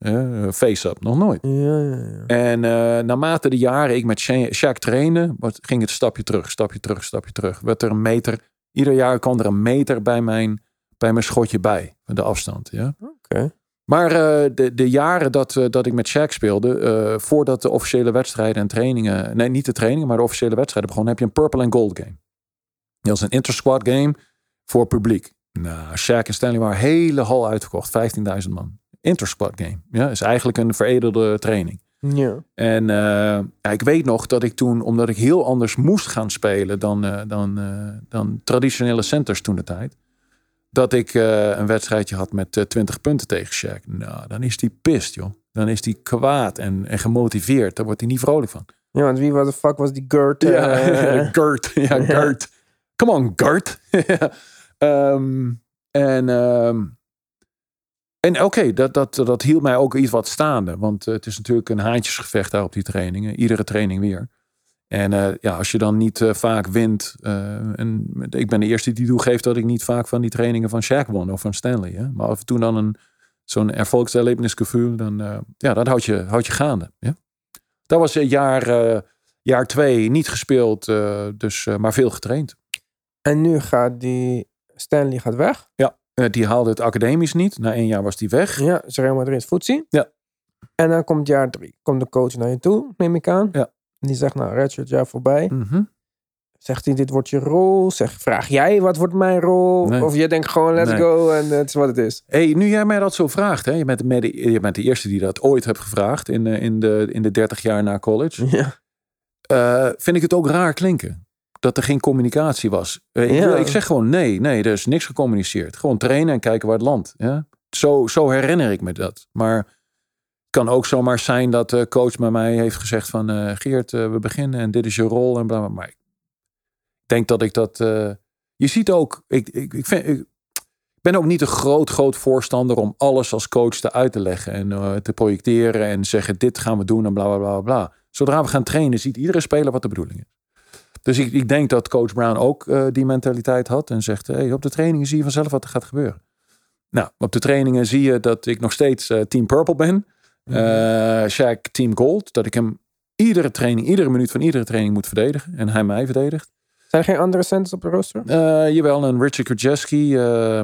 Face-up, nog nooit. Ja, ja, ja. En eh, naarmate de jaren ik met Sha- Shaq trainde, ging het stapje terug, stapje terug, stapje terug. Werd er een meter, ieder jaar kwam er een meter bij mijn, bij mijn schotje bij, de afstand. Ja? Oké. Maar eh, de, de jaren dat, eh, dat ik met Shaq speelde, voordat de officiële wedstrijden en trainingen, nee niet de trainingen, maar de officiële wedstrijden begonnen, heb je een purple and gold game. Dat is een intersquad game voor publiek. Nou, Shaq en Stanley waren hele hal uitverkocht, 15.000 man. Intersquad game, ja, is eigenlijk een veredelde training. Ja. En ja, ik weet nog dat ik toen, omdat ik heel anders moest gaan spelen dan, eh, dan, eh, dan traditionele centers toen de tijd. Dat ik een wedstrijdje had met eh, 20 punten tegen Shaq. Nou, dan is die pist, joh. Dan is die kwaad en, en gemotiveerd. Daar wordt hij niet vrolijk van. ja, want wie wat de fuck was die Gert? Ja, Gert. Ja, Gert. Come on, Gert. Ehm, en ehm, en oké, dat, dat, dat hield mij ook iets wat staande. Want eh, het is natuurlijk een haantjesgevecht daar op die trainingen. Iedere training weer. En eh, ja, als je dan niet eh, vaak wint. en ik ben de eerste die toegeeft dat ik niet vaak van die trainingen van Shaq won of van Stanley. Maar af en toe dan een, zo'n erfolgserlebnisgevoel, dan, ja, dat houdt je, houdt je gaande. Ja? Dat was jaar, jaar twee niet gespeeld, dus, maar veel getraind. En nu gaat die Stanley gaat weg. Eh, die haalde het academisch niet. Na één jaar was die weg. Ja, is Real Madrid voetzie. Ja. En dan komt jaar drie. Komt de coach naar je toe, neem ik aan. Ja. En die zegt, nou, redshirt jaar voorbij. Mhm. Zegt hij, dit wordt je rol? Zeg, vraag jij, wat wordt mijn rol? Nee. Of je denkt gewoon, let's Nee. go en het is wat het is. Hey, nu jij mij dat zo vraagt, hè? Je, bent, de- je bent de eerste die dat ooit hebt gevraagd in, eh, in, de, in de 30 jaar na college. Ja. Eh, vind ik het ook raar klinken. Dat er geen communicatie was. Eh, ik, Ja. wil- ik zeg gewoon nee, nee, er is niks gecommuniceerd. Gewoon trainen en kijken waar het landt. Ja? Zo, zo herinner ik me dat. Maar het kan ook zomaar zijn dat de coach bij mij heeft gezegd van... eh, Geert, eh, we beginnen en dit is je rol en bla bla. Maar ik denk dat ik dat... je ziet ook, ik, ik, ik, vind, ik ben ook niet een groot, groot voorstander om alles als coach te uit te leggen. En te projecteren en zeggen dit gaan we doen en bla bla bla bla. Zodra we gaan trainen, ziet iedere speler wat de bedoeling is. Dus ik, ik denk dat coach Brown ook uh, die mentaliteit had. En zegt, hey, op de trainingen zie je vanzelf wat er gaat gebeuren. Nou, op de trainingen zie je dat ik nog steeds uh, Team Purple ben. Uh, Shaq Team Gold. Dat ik hem iedere training, iedere minuut van iedere training moet verdedigen. En hij mij verdedigt. Zijn er geen andere centers op de rooster? Uh, jawel, een Richard Krajewski. Uh,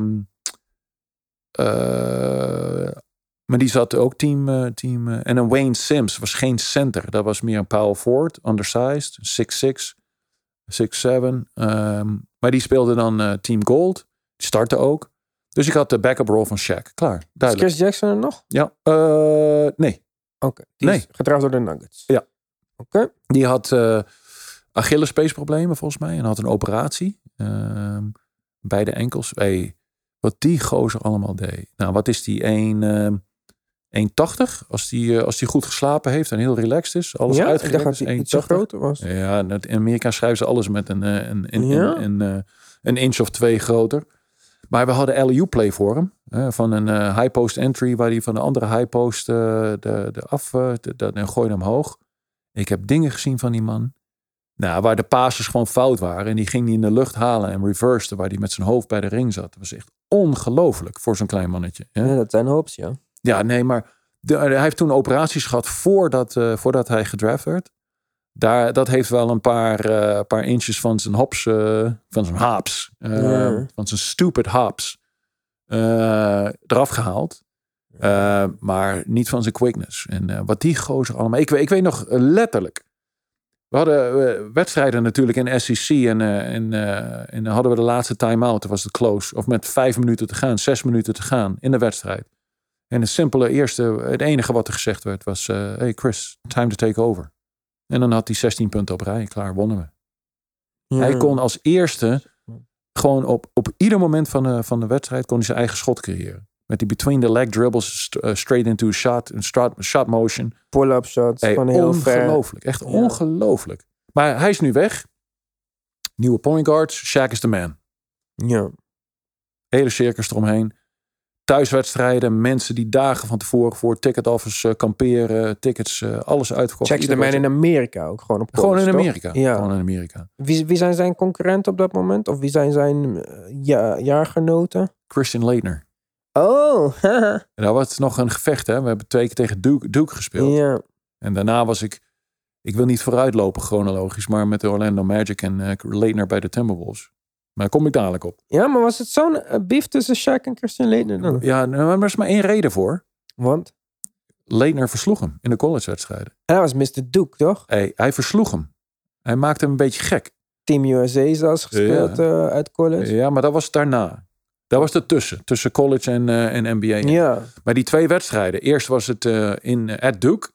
maar die zat ook team. team en een Wayne Sims was geen center. Dat was meer een power forward, undersized, 6'6, 6'7. Um, maar die speelde dan team gold. Die startte ook. Dus ik had de backup role van Shaq. Klaar, duidelijk. Is Chris Jackson er nog? Ja, nee. Oké, okay, die nee. is door de Nuggets. Ja. Oké. Die had uh, Achillespeesproblemen volgens mij en had een operatie uh, bij de enkels. Hey, wat die gozer allemaal deed. Nou, wat is die? 1, uh, 1,80 als die, uh, als die goed geslapen heeft en heel relaxed is. Alles ja, uitgelegd is. iets groter was. Ja, in Amerika schrijven ze alles met een, een, een, ja? een, een, een inch of twee groter. Maar we hadden LU play voor hem. van een uh, high post entry waar hij van de andere high post uh, de, de af uh, de, de, en gooide hem hoog. Ik heb dingen gezien van die man. Nou, waar de passes gewoon fout waren. En die ging hij in de lucht halen en reverse, waar hij met zijn hoofd bij de ring zat. Dat was echt ongelooflijk voor zo'n klein mannetje. Ja dat zijn hoops, ja. Ja, nee, maar de, hij heeft toen operaties gehad voordat, voordat hij gedraft werd. Daar, dat heeft wel een paar, uh, paar inches van zijn hops, uh, van zijn haps, van zijn stupid haps, eraf gehaald. maar niet van zijn quickness. En wat die gozer allemaal. Ik, ik weet nog letterlijk. We hadden wedstrijden natuurlijk in SEC en, en, en dan hadden we de laatste time-out. Dat was de close. Of met vijf minuten te gaan, zes minuten te gaan in de wedstrijd. En het simpele eerste, het enige wat er gezegd werd was: Hey Chris, time to take over. En dan had hij 16 punten op rij. Klaar, wonnen we. Ja. Hij kon als eerste gewoon op, op ieder moment van de, van de wedstrijd kon hij zijn eigen schot creëren. Met die between the leg dribbles, uh, straight into a shot, een shot, shot motion. Pull-up shots hey, van heel Ongelooflijk, echt ja. ongelooflijk. Maar hij is nu weg. Nieuwe point guards, Shaq is de man. Ja. Hele circus eromheen thuiswedstrijden, mensen die dagen van tevoren voor ticket office uh, kamperen, tickets, uh, alles uitverkocht. Check de man in Amerika ook gewoon op Gewoon in Amerika. Ja. Gewoon in Amerika. Wie, wie zijn zijn concurrenten op dat moment? Of wie zijn zijn uh, ja, jaargenoten? Christian Leitner. Oh, dat was nog een gevecht, hè? We hebben twee keer tegen Duke, Duke gespeeld. Ja. En daarna was ik, ik wil niet vooruitlopen chronologisch, maar met de Orlando Magic en uh, Leitner bij de Timberwolves. Maar daar kom ik dadelijk op. Ja, maar was het zo'n uh, beef tussen Shaq en Christian Leitner dan? Ja, nou, maar er is maar één reden voor. Want? Leitner versloeg hem in de collegewedstrijden. En hij was Mr. Duke, toch? Hey, hij versloeg hem. Hij maakte hem een beetje gek. Team USA zelfs gespeeld ja. uh, uit college. Ja, maar dat was daarna. Dat was ertussen. Tussen college en, uh, en NBA. Ja. Maar die twee wedstrijden. Eerst was het in at Duke.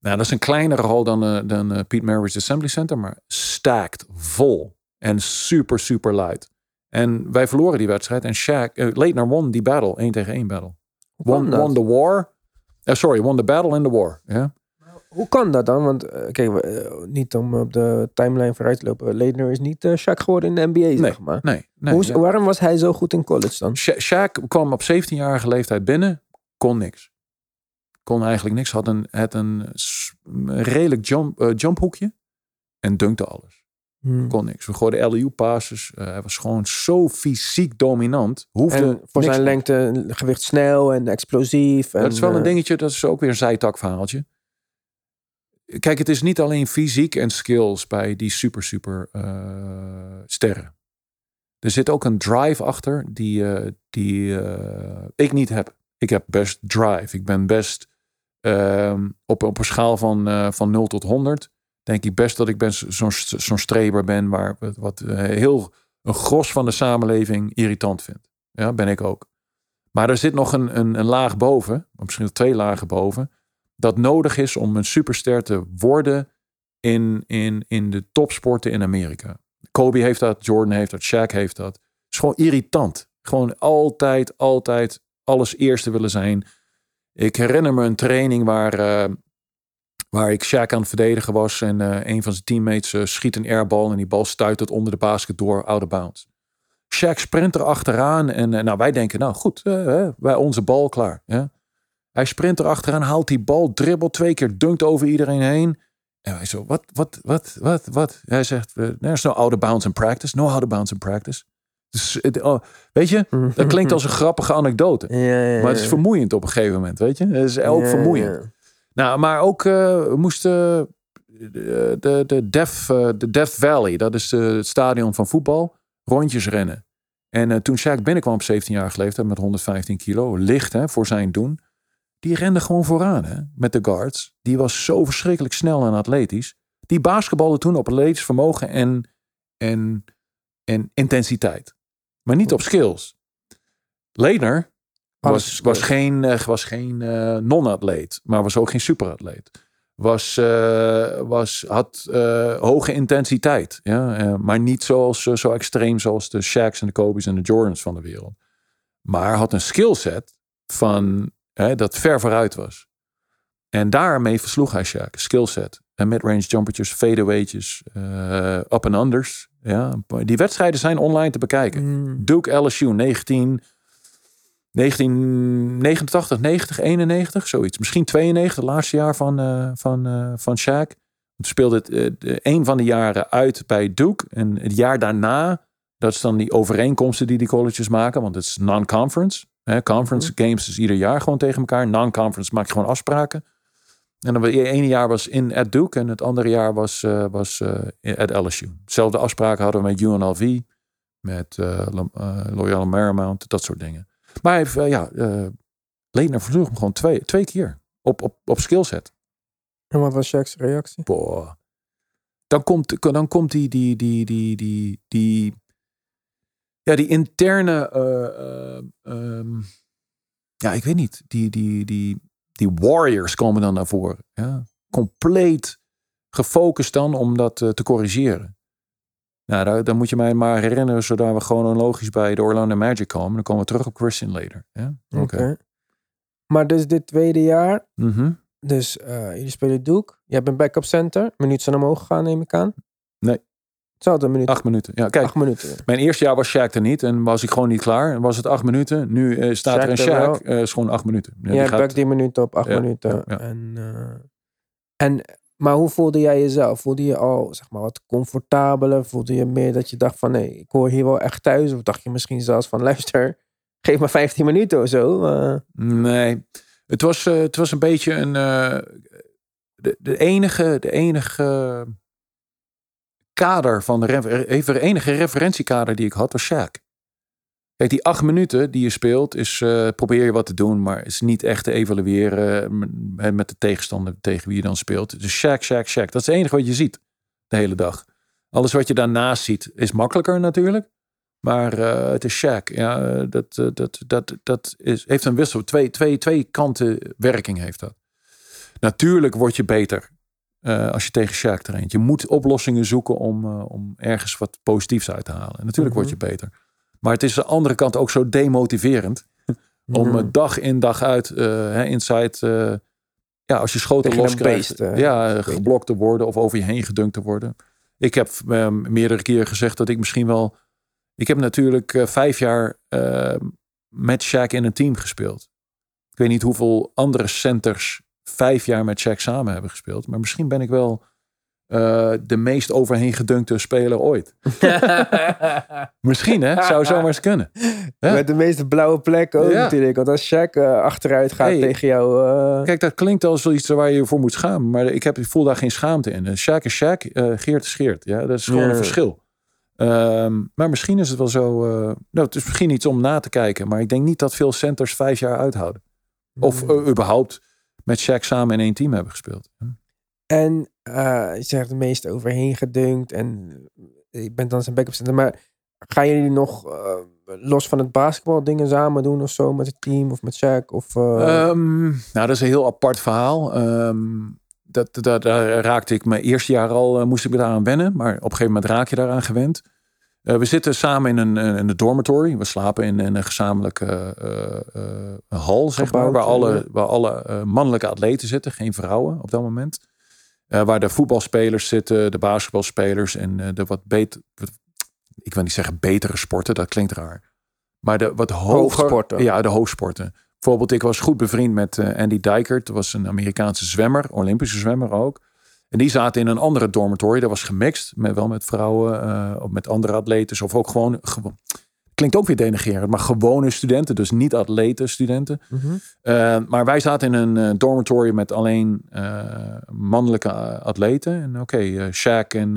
Nou, dat is een kleinere hal dan, dan Pete Maravich Assembly Center. Maar stacked, vol. En super, super light. En wij verloren die wedstrijd. En Shaq, uh, Leitner won die battle. 1 tegen 1 battle. Won, won the war. Uh, sorry, won the battle and the war. Yeah. Hoe kan dat dan? Want uh, kijk, niet om op de timeline vooruit te lopen. Leitner is niet uh, Shaq geworden in de NBA, nee, zeg maar. Nee, nee, Hoe, ja. Waarom was hij zo goed in college dan? Sha Shaq kwam op 17-jarige leeftijd binnen. Kon niks. Kon eigenlijk niks. Had een, had een redelijk jump, jumphoekje. En dunkte alles. Hmm. Kon niks. We gooiden LU-passes. Uh, hij was gewoon zo fysiek dominant. Hoefde en voor zijn lengte, gewicht snel en explosief. En, dat is wel een dingetje, dat is ook weer een zijtakverhaaltje. Kijk, het is niet alleen fysiek en skills bij die super, super uh, sterren. Er zit ook een drive achter die, uh, die ik niet heb. Ik heb best drive. Ik ben best ehm, op, op een schaal van, van 0 tot 100 denk ik best dat ik zo'n zo'n streber ben waar wat eh, heel een gros van de samenleving irritant vindt. Ja, ben ik ook. Maar er zit nog een, een, een laag boven, misschien twee lagen boven, dat nodig is om een superster te worden in, in, in de topsporten in Amerika. Kobe heeft dat, Jordan heeft dat, Shaq heeft dat. Het is gewoon irritant. Gewoon altijd, altijd alles eerste willen zijn. Ik herinner me een training waar, uh, Waar ik Shaq aan het verdedigen was. En uh, een van zijn teammates uh, schiet een airbal. En die bal stuit het onder de basket door, out of bounds. Shaq sprint er achteraan. En uh, nou, wij denken, nou goed, wij onze bal klaar. Ja? Hij sprint er achteraan, haalt die bal, dribbelt twee keer, dunkt over iedereen heen. En wij zo, wat, wat, wat, wat, wat? Hij zegt, there's no out of bounds in practice. No out of bounds in practice. Dus, oh, weet je, dat klinkt als een grappige anekdote. Ja, ja, Maar het is vermoeiend op een gegeven moment, weet je. Het is ook vermoeiend. Nou, maar ook eh, moesten de, de, de, Death, eh, de Valley, dat is eh, het stadion van voetbal, rondjes rennen. En eh, toen Shaq binnenkwam op 17-jarige leeftijd met 115 kilo, licht hè, voor zijn doen, die rende gewoon vooraan hè, met de guards. Die was zo verschrikkelijk snel en atletisch. Die basketbalde toen op atletisch vermogen en, en, en intensiteit. Maar niet op skills. Lener was, is was geen, eh, was geen eh, non-atleet, maar was ook geen superatleet. Was, eh, was, had eh, hoge intensiteit, ja? eh, maar niet zoals, eh, zo extreem zoals de Shaqs en de Kobe's en de Jordans van de wereld. Maar had een skillset van, dat ver vooruit was. En daarmee versloeg hij Shaq, skillset. En mid-range jumpertjes, fadeaway'tjes, eh up and unders. Ja. Die wedstrijden zijn online te bekijken. Mm. Duke LSU 19, 1989, 90, 91, zoiets. Misschien 92, het laatste jaar van, eh van, eh van Shaq. Toen speelde het eh, een van de jaren uit bij Duke. En het jaar daarna, dat is dan die overeenkomsten die die colleges maken. Want het is non-conference. Hè, conference games is ieder jaar gewoon tegen elkaar. Non-conference maak je gewoon afspraken. En dan het ene jaar was in at Duke en het andere jaar was, was at LSU. Zelfde afspraken hadden we met UNLV, met Loyola Marymount, dat soort dingen. Maar hij heeft, eh, ja, eh Lener versloeg hem gewoon twee, twee keer op, op, op skillset. En wat was Shaq's reactie? Boah. Dan komt, dan komt die, die, die, die, die, die, ja, die interne, eh, eh, ehm, ja, ik weet niet, die, die, die, die warriors komen dan naar voren. Ja. Compleet gefocust dan om dat te corrigeren. Nou, daar, dan moet je mij maar herinneren, zodat we gewoon logisch bij de Orlando Magic komen. Dan komen we terug op Christian later. Ja? Oké. Maar dus dit tweede jaar, Mhm. dus eh, jullie spelen Duke. Je hebt een backup center. Minuut zijn omhoog gegaan, neem ik aan. Nee. Hetzelfde minuut. Acht minuten. Ja, kijk, Acht minuten. Mijn eerste jaar was Shaq er niet en was ik gewoon niet klaar. En was het acht minuten. Nu eh, staat Shaq er een. Shaq. eh is gewoon acht minuten. Ja, Jij die gaat- die minuten op acht Ja, minuten. ja, en, maar hoe voelde jij jezelf? Voelde je al zeg maar, wat comfortabeler? Voelde je meer dat je dacht van nee, ik hoor hier wel echt thuis? Of dacht je misschien zelfs van luister, geef maar 15 minuten of zo? eh. Nee, het was, eh, het was een beetje een. eh, de, de enige, de enige kader van de even enige referentiekader die ik had was Shaq. Kijk, die acht minuten die je speelt, is eh, probeer je wat te doen, maar is niet echt te evalueren met, met de tegenstander tegen wie je dan speelt. Dus Shaq, Shaq, Shaq. Dat is het enige wat je ziet de hele dag. Alles wat je daarnaast ziet is makkelijker natuurlijk. Maar eh, het is Shaq. Ja, eh, dat, dat, dat, dat is, heeft een wissel. Twee, twee, twee kanten werking heeft dat. Natuurlijk word je beter als je tegen Shaq traint. Je moet oplossingen zoeken om, om ergens wat positiefs uit te halen. En natuurlijk word je beter. Maar het is aan de andere kant ook zo demotiverend. Om Mhm. dag in dag uit hè, inside... eh, ja, als je schoten Tegen een los krijgt. beest, eh, ja, geblokt te worden of over je heen gedunkt te worden. Ik heb eh, meerdere keren gezegd dat ik misschien wel... Ik heb natuurlijk vijf jaar eh, met Shaq in een team gespeeld. Ik weet niet hoeveel andere centers vijf jaar met Shaq samen hebben gespeeld. Maar misschien ben ik wel eh, de meest overheen gedunkte speler ooit. Misschien hè, zou zomaar eens kunnen. Ja. Met de meeste blauwe plekken ook Ja. natuurlijk. Want als Shaq eh, achteruit gaat Hey. tegen jou... eh, Kijk, dat klinkt als iets waar je je voor moet schamen. Maar ik, heb, ik voel daar geen schaamte in. Shaq is Shaq, eh, Geert is Geert. Ja, dat is gewoon Ja. een verschil. Ehm, maar misschien is het wel zo... eh, nou, het is misschien iets om na te kijken. Maar ik denk niet dat veel centers vijf jaar uithouden. Of Mm. eh, überhaupt met Shaq samen in één team hebben gespeeld. En eh, je zegt de meeste overheen gedunkt. En je bent dan zijn backup center. Maar gaan jullie nog eh, los van het basketbal dingen samen doen of zo met het team of met Shaq? Of, eh, Ehm, nou, dat is een heel apart verhaal. Ehm, dat, dat, daar raakte ik mijn eerste jaar al, eh, moest ik me daaraan wennen. Maar op een gegeven moment raak je daaraan gewend. Eh, we zitten samen in een, eh, in een dormitory. We slapen in, in een gezamenlijke eh, eh, hal, zeg maar. Waar alle, waar alle eh, mannelijke atleten zitten, geen vrouwen op dat moment. Eh, waar de voetbalspelers zitten, de basketbalspelers en eh, de wat beter... Ik wil niet zeggen betere sporten, dat klinkt raar. Maar de wat hoger... Hoogsporten. Ja, de hoogsporten. Bijvoorbeeld, ik was goed bevriend met eh, Andy Dijkert. Dat was een Amerikaanse zwemmer, Olympische zwemmer ook. En die zaten in een andere dormitory. Dat was gemixt, met, wel met vrouwen of met andere atleten. Of ook gewoon, gewoon klinkt ook weer denigerend, maar gewone studenten, dus niet atleten studenten. Mhm. Uh, maar wij zaten in een uh, dormitory met alleen uh, mannelijke atleten. En oké, okay, Shaq en,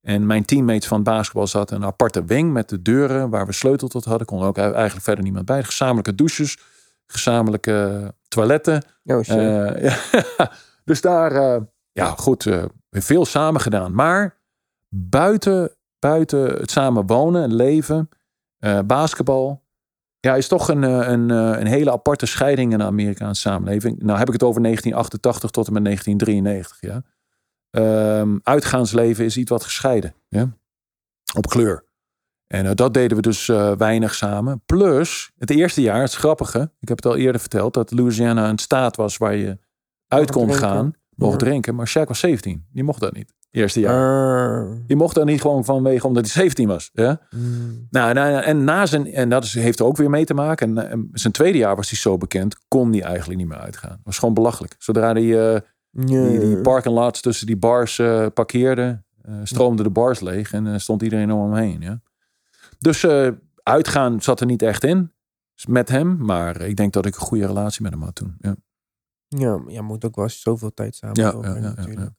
en mijn teammates van basketbal zaten in een aparte wing met de deuren waar we sleutel tot hadden. Kon ook eigenlijk verder niemand bij. Gezamenlijke douches, gezamenlijke toiletten. Oh, ja. dus daar, ja goed, veel samen gedaan. Maar buiten, buiten het samen wonen en leven... Uh, basketbal. Ja, is toch een, een, een hele aparte scheiding in de Amerikaanse samenleving. Nou heb ik het over 1988 tot en met 1993. Ja. Um, uitgaansleven is iets wat gescheiden. Ja. Op kleur. En uh, dat deden we dus uh, weinig samen. Plus, het eerste jaar, het grappige. Ik heb het al eerder verteld. Dat Louisiana een staat was waar je uit kon gaan. Mocht Ja. drinken. Maar Shaq was 17. Die mocht dat niet. Eerste jaar. Ah. Die mocht dat niet gewoon vanwege omdat hij 17 was. Ja? Mm. Nou, nou, en na zijn, en dat is, heeft er ook weer mee te maken. En, en zijn tweede jaar was hij zo bekend, kon hij eigenlijk niet meer uitgaan. Dat was gewoon belachelijk. Zodra hij eh, Ja. die, die parking lots tussen die bars eh, parkeerde, eh, stroomden de bars leeg en eh, stond iedereen om hem heen. Ja? Dus eh, uitgaan zat er niet echt in met hem, maar ik denk dat ik een goede relatie met hem had toen. Ja, Ja, je moet ook wel zoveel tijd samen ja, ja, ja, ja, natuurlijk.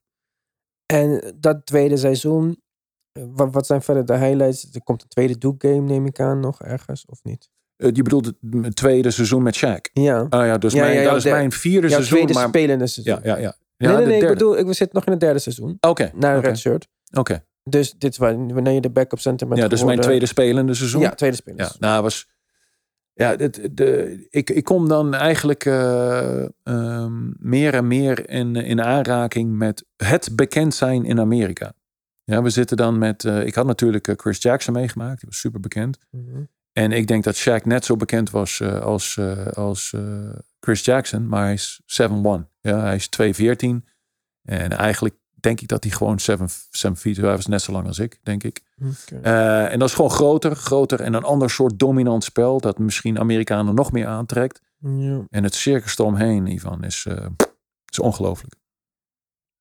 Ja. En dat tweede seizoen, eh, wat, wat zijn verder de highlights? Er komt een tweede Duke game, neem ik aan, nog ergens, of niet? Eh, je bedoelt het, tweede seizoen met Shaq? Ja, Ah ja, dus Ja, mijn, ja, ja, dat is de- mijn vierde jouw seizoen. tweede Maar, spelende seizoen. ja, ja, ja. nee, Ja, nee, de nee, ik bedoel, ik, zitten nog in het derde seizoen. Oké, Na oké, Redshirt. oké. Dus dit is wanneer je de backup center bent Ja, dus mijn tweede spelende seizoen. Ja, tweede Ja, spelers. nou was. Ja, de, ik, ik kom dan eigenlijk eh, ehm, meer en meer in, in aanraking met het bekend zijn in Amerika. Ja, we zitten dan met. eh, ik had natuurlijk eh, Chris Jackson meegemaakt, die was super bekend. Mhm. En ik denk dat Shaq net zo bekend was als, als Chris Jackson, maar hij is 7'1. Ja, hij is 2'14. En eigenlijk denk ik dat hij gewoon 7 7 feet, hij was net zo lang als ik, denk ik. Eh, en dat is gewoon groter, groter en een ander soort dominant spel dat misschien Amerikanen nog meer aantrekt. Ja. En het circus eromheen, Ivan, is, eh, is ongelooflijk.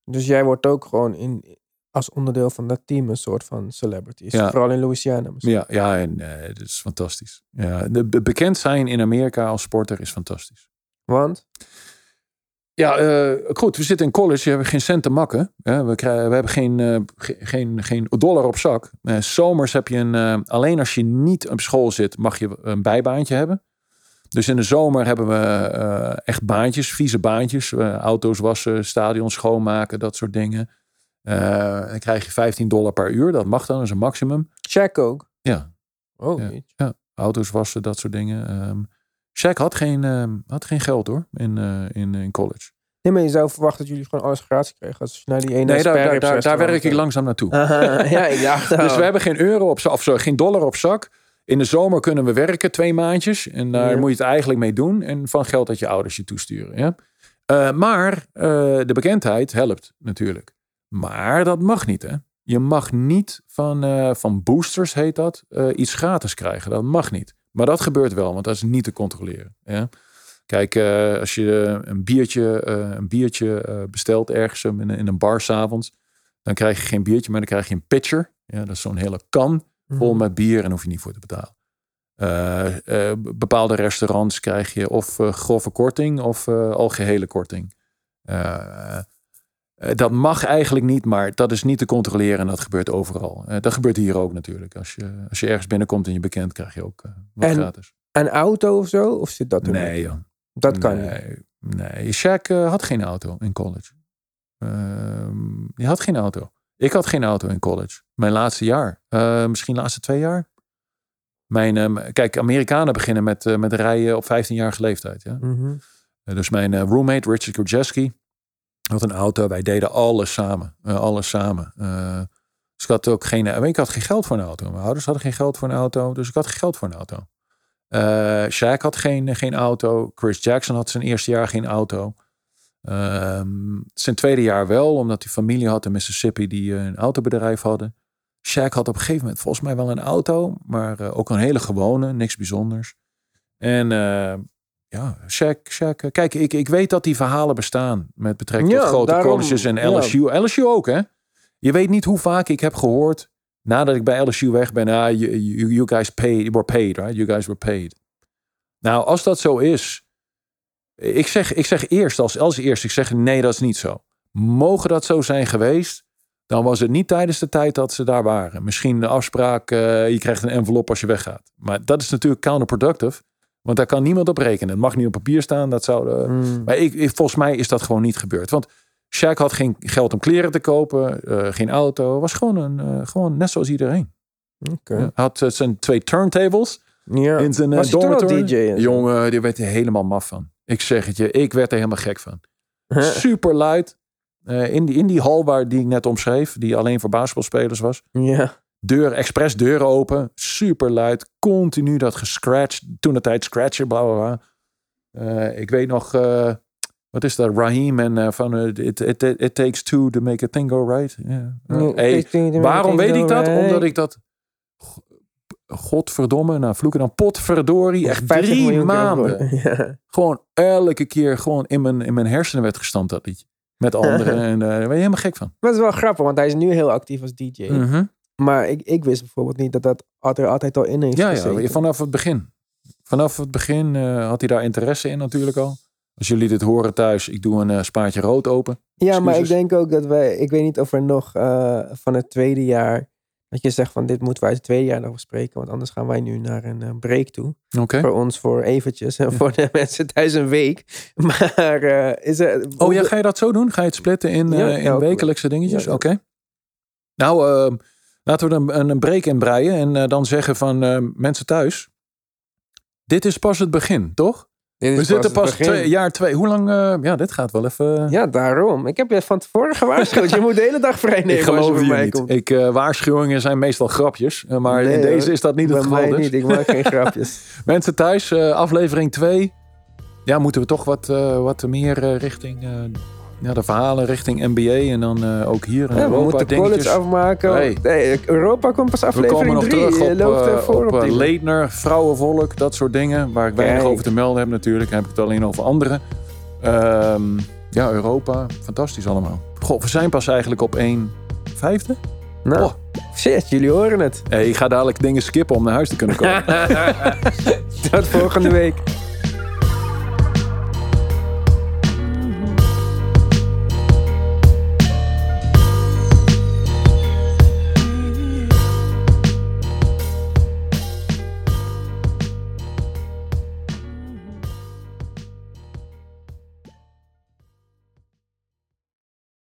Dus jij wordt ook gewoon in, als onderdeel van dat team een soort van celebrity. Ja. Vooral in Louisiana misschien. Ja, ja en eh, het is fantastisch. Ja, de, be- bekend zijn in Amerika als sporter is fantastisch. Want? Ja, eh, goed, we zitten in college, we hebben geen cent te makken. hè. we, krijgen, we hebben geen, eh, ge- geen, geen dollar op zak. Eh, zomers heb je een, alleen als je niet op school zit, mag je een bijbaantje hebben. Dus in de zomer hebben we echt baantjes, vieze baantjes. auto's wassen, stadions schoonmaken, dat soort dingen. Dan krijg je 15 dollar per uur, dat mag dan, dat is een maximum. Shaq ook. Ja, Oh, Ja. auto's wassen, dat soort dingen. Ehm Shaq had geen, ehm, had geen geld hoor, in, eh, in, in college. Nee, maar je zou verwachten dat jullie gewoon alles gratis kregen. Als je naar die ene Nee, daar, daar, daar, werk ik langzaam naartoe. Aha, ja, ik dacht al. Dus we hebben geen euro op zak, of geen dollar op zak. In de zomer kunnen we werken, twee maandjes. En daar Ja. moet je het eigenlijk mee doen. En van geld dat je ouders je toesturen. Ja? Eh, maar eh, de bekendheid helpt natuurlijk. Maar dat mag niet, hè? Je mag niet van, van boosters, heet dat, iets gratis krijgen. Dat mag niet. Maar dat gebeurt wel, want dat is niet te controleren. Ja? Kijk, eh, als je een biertje, eh, een biertje eh, bestelt ergens in, een- in een bar s'avonds, dan krijg je geen biertje, maar dan krijg je een pitcher. Ja, dat is zo'n hele kan vol Mhm. met bier en hoef je niet voor te betalen. Eh, eh, bepaalde restaurants krijg je of eh, grove korting of eh algehele korting. Eh, dat mag eigenlijk niet, maar dat is niet te controleren en dat gebeurt overal. Eh, dat gebeurt hier ook natuurlijk. Als je, als je ergens binnenkomt en je bekend, krijg je ook eh, wat En- gratis. Een auto of zo? Of zit dat er Nee, joh. Dat kan niet. nee, Nee, Shaq had geen auto in college. Ehm die had geen auto. Ik had geen auto in college. Mijn laatste jaar. Eh, misschien de laatste twee jaar. Mijn, ehm, kijk, Amerikanen beginnen met, met rijden op 15-jarige leeftijd. Ja? Mhm. Dus mijn roommate, Richard Kurjeski, had een auto. Wij deden alles samen. Eh, alles samen. Eh, dus ik had ook geen... Ik had geen geld voor een auto. Mijn ouders hadden geen geld voor een auto. Dus ik had geen geld voor een auto. Eh Shaq had geen, geen auto. Chris Jackson had zijn eerste jaar geen auto. Ehm, zijn tweede jaar wel, omdat hij familie had in Mississippi die een autobedrijf hadden. Shaq had op een gegeven moment volgens mij wel een auto, maar ook een hele gewone, niks bijzonders. En ja, Shaq. eh, Kijk, ik, ik weet dat die verhalen bestaan met betrekking tot grote daarom, colleges en ja. LSU. LSU ook, hè? Je weet niet hoe vaak ik heb gehoord nadat ik bij LSU weg ben. Ah, you, you, you guys paid, were paid, right? You guys were paid. Nou, als dat zo is, ik zeg, ik zeg eerst als, als eerst, ik zeg nee, dat is niet zo. Mogen dat zo zijn geweest, dan was het niet tijdens de tijd dat ze daar waren. Misschien de afspraak, eh, je krijgt een envelop als je weggaat. Maar dat is natuurlijk counterproductive, want daar kan niemand op rekenen. Het mag niet op papier staan, dat zou... de- Mm. maar ik, ik- volgens mij is dat gewoon niet gebeurd. Want Shaq had geen geld om kleren te kopen, eh, geen auto. Was gewoon, een, eh, gewoon net zoals iedereen. Had eh, zijn twee turntables Ja. in zijn eh, Was dormitory. DJ? Jongen, die werd er helemaal maf van. Ik zeg het je, ik werd er helemaal gek van. Super luid. Eh, in, die, in die hal waar die ik net omschreef, die alleen voor basketbalspelers was. Ja. Deur, expres deuren open. Super luid. Continu dat gescratcht. Toen de tijd scratchen, bla bla bla. Eh, ik weet nog, eh, wat is dat? Raheem en eh, van it, it, it, takes two to make a thing go right. Hey, waarom weet ik dat? Omdat ik dat. Godverdomme, nou vloeken dan potverdorie. Echt drie maanden. Ja. Gewoon elke keer gewoon in mijn, in mijn hersenen werd gestampt dat liedje. Met anderen. en daar ben je helemaal gek van. Maar het is wel grappig, want hij is nu heel actief als DJ. Mhm. Maar ik, ik wist bijvoorbeeld niet dat dat er altijd al in heeft Ja, gezeten. ja, vanaf het begin. Vanaf het begin eh, had hij daar interesse in natuurlijk al. Als jullie dit horen thuis, ik doe een eh, spaatje rood open. Ja, maar ik denk ook dat wij... Ik weet niet of er nog eh, van het tweede jaar... Dat je zegt van dit moeten wij uit het tweede jaar nog bespreken. Want anders gaan wij nu naar een break toe. Oké. Voor ons voor eventjes. En voor de mensen thuis een week. Maar is er... Oh ja, ga je dat zo doen? Ga je het splitten in, Ja, in wekelijkse dingetjes? Oké. Nou, eh, laten we een, een break inbreien en eh, dan zeggen van eh, mensen thuis. Dit is pas het begin, toch? We zitten pas twee, jaar twee. Hoe lang? eh, ja, dit gaat wel even. Ja, daarom. Ik heb je van tevoren gewaarschuwd. je moet de hele dag vrij nemen ik geloof je mij niet. komt. Ik, waarschuwingen zijn meestal grapjes. maar Nee, in deze is dat niet het geval. mij Dus. niet. Ik maak geen grapjes. Mensen thuis, aflevering 2. Ja, moeten we toch wat, wat meer richting ja, de verhalen richting NBA. En dan eh, ook hier in Ja, we moeten dingetjes. college afmaken. Hey. Europa komt pas We aflevering komen nog 3. terug op, eh, op op eh, die Leedner, vrouwenvolk, dat soort dingen. Waar ik weinig over te melden heb natuurlijk. Dan heb ik het alleen over anderen. Ehm, ja, Europa. Fantastisch allemaal. Goh, we zijn pas eigenlijk op 1 vijfde. Nou, Oh. shit, jullie horen het. Hey, ik ga dadelijk dingen skippen om naar huis te kunnen komen. Tot volgende week.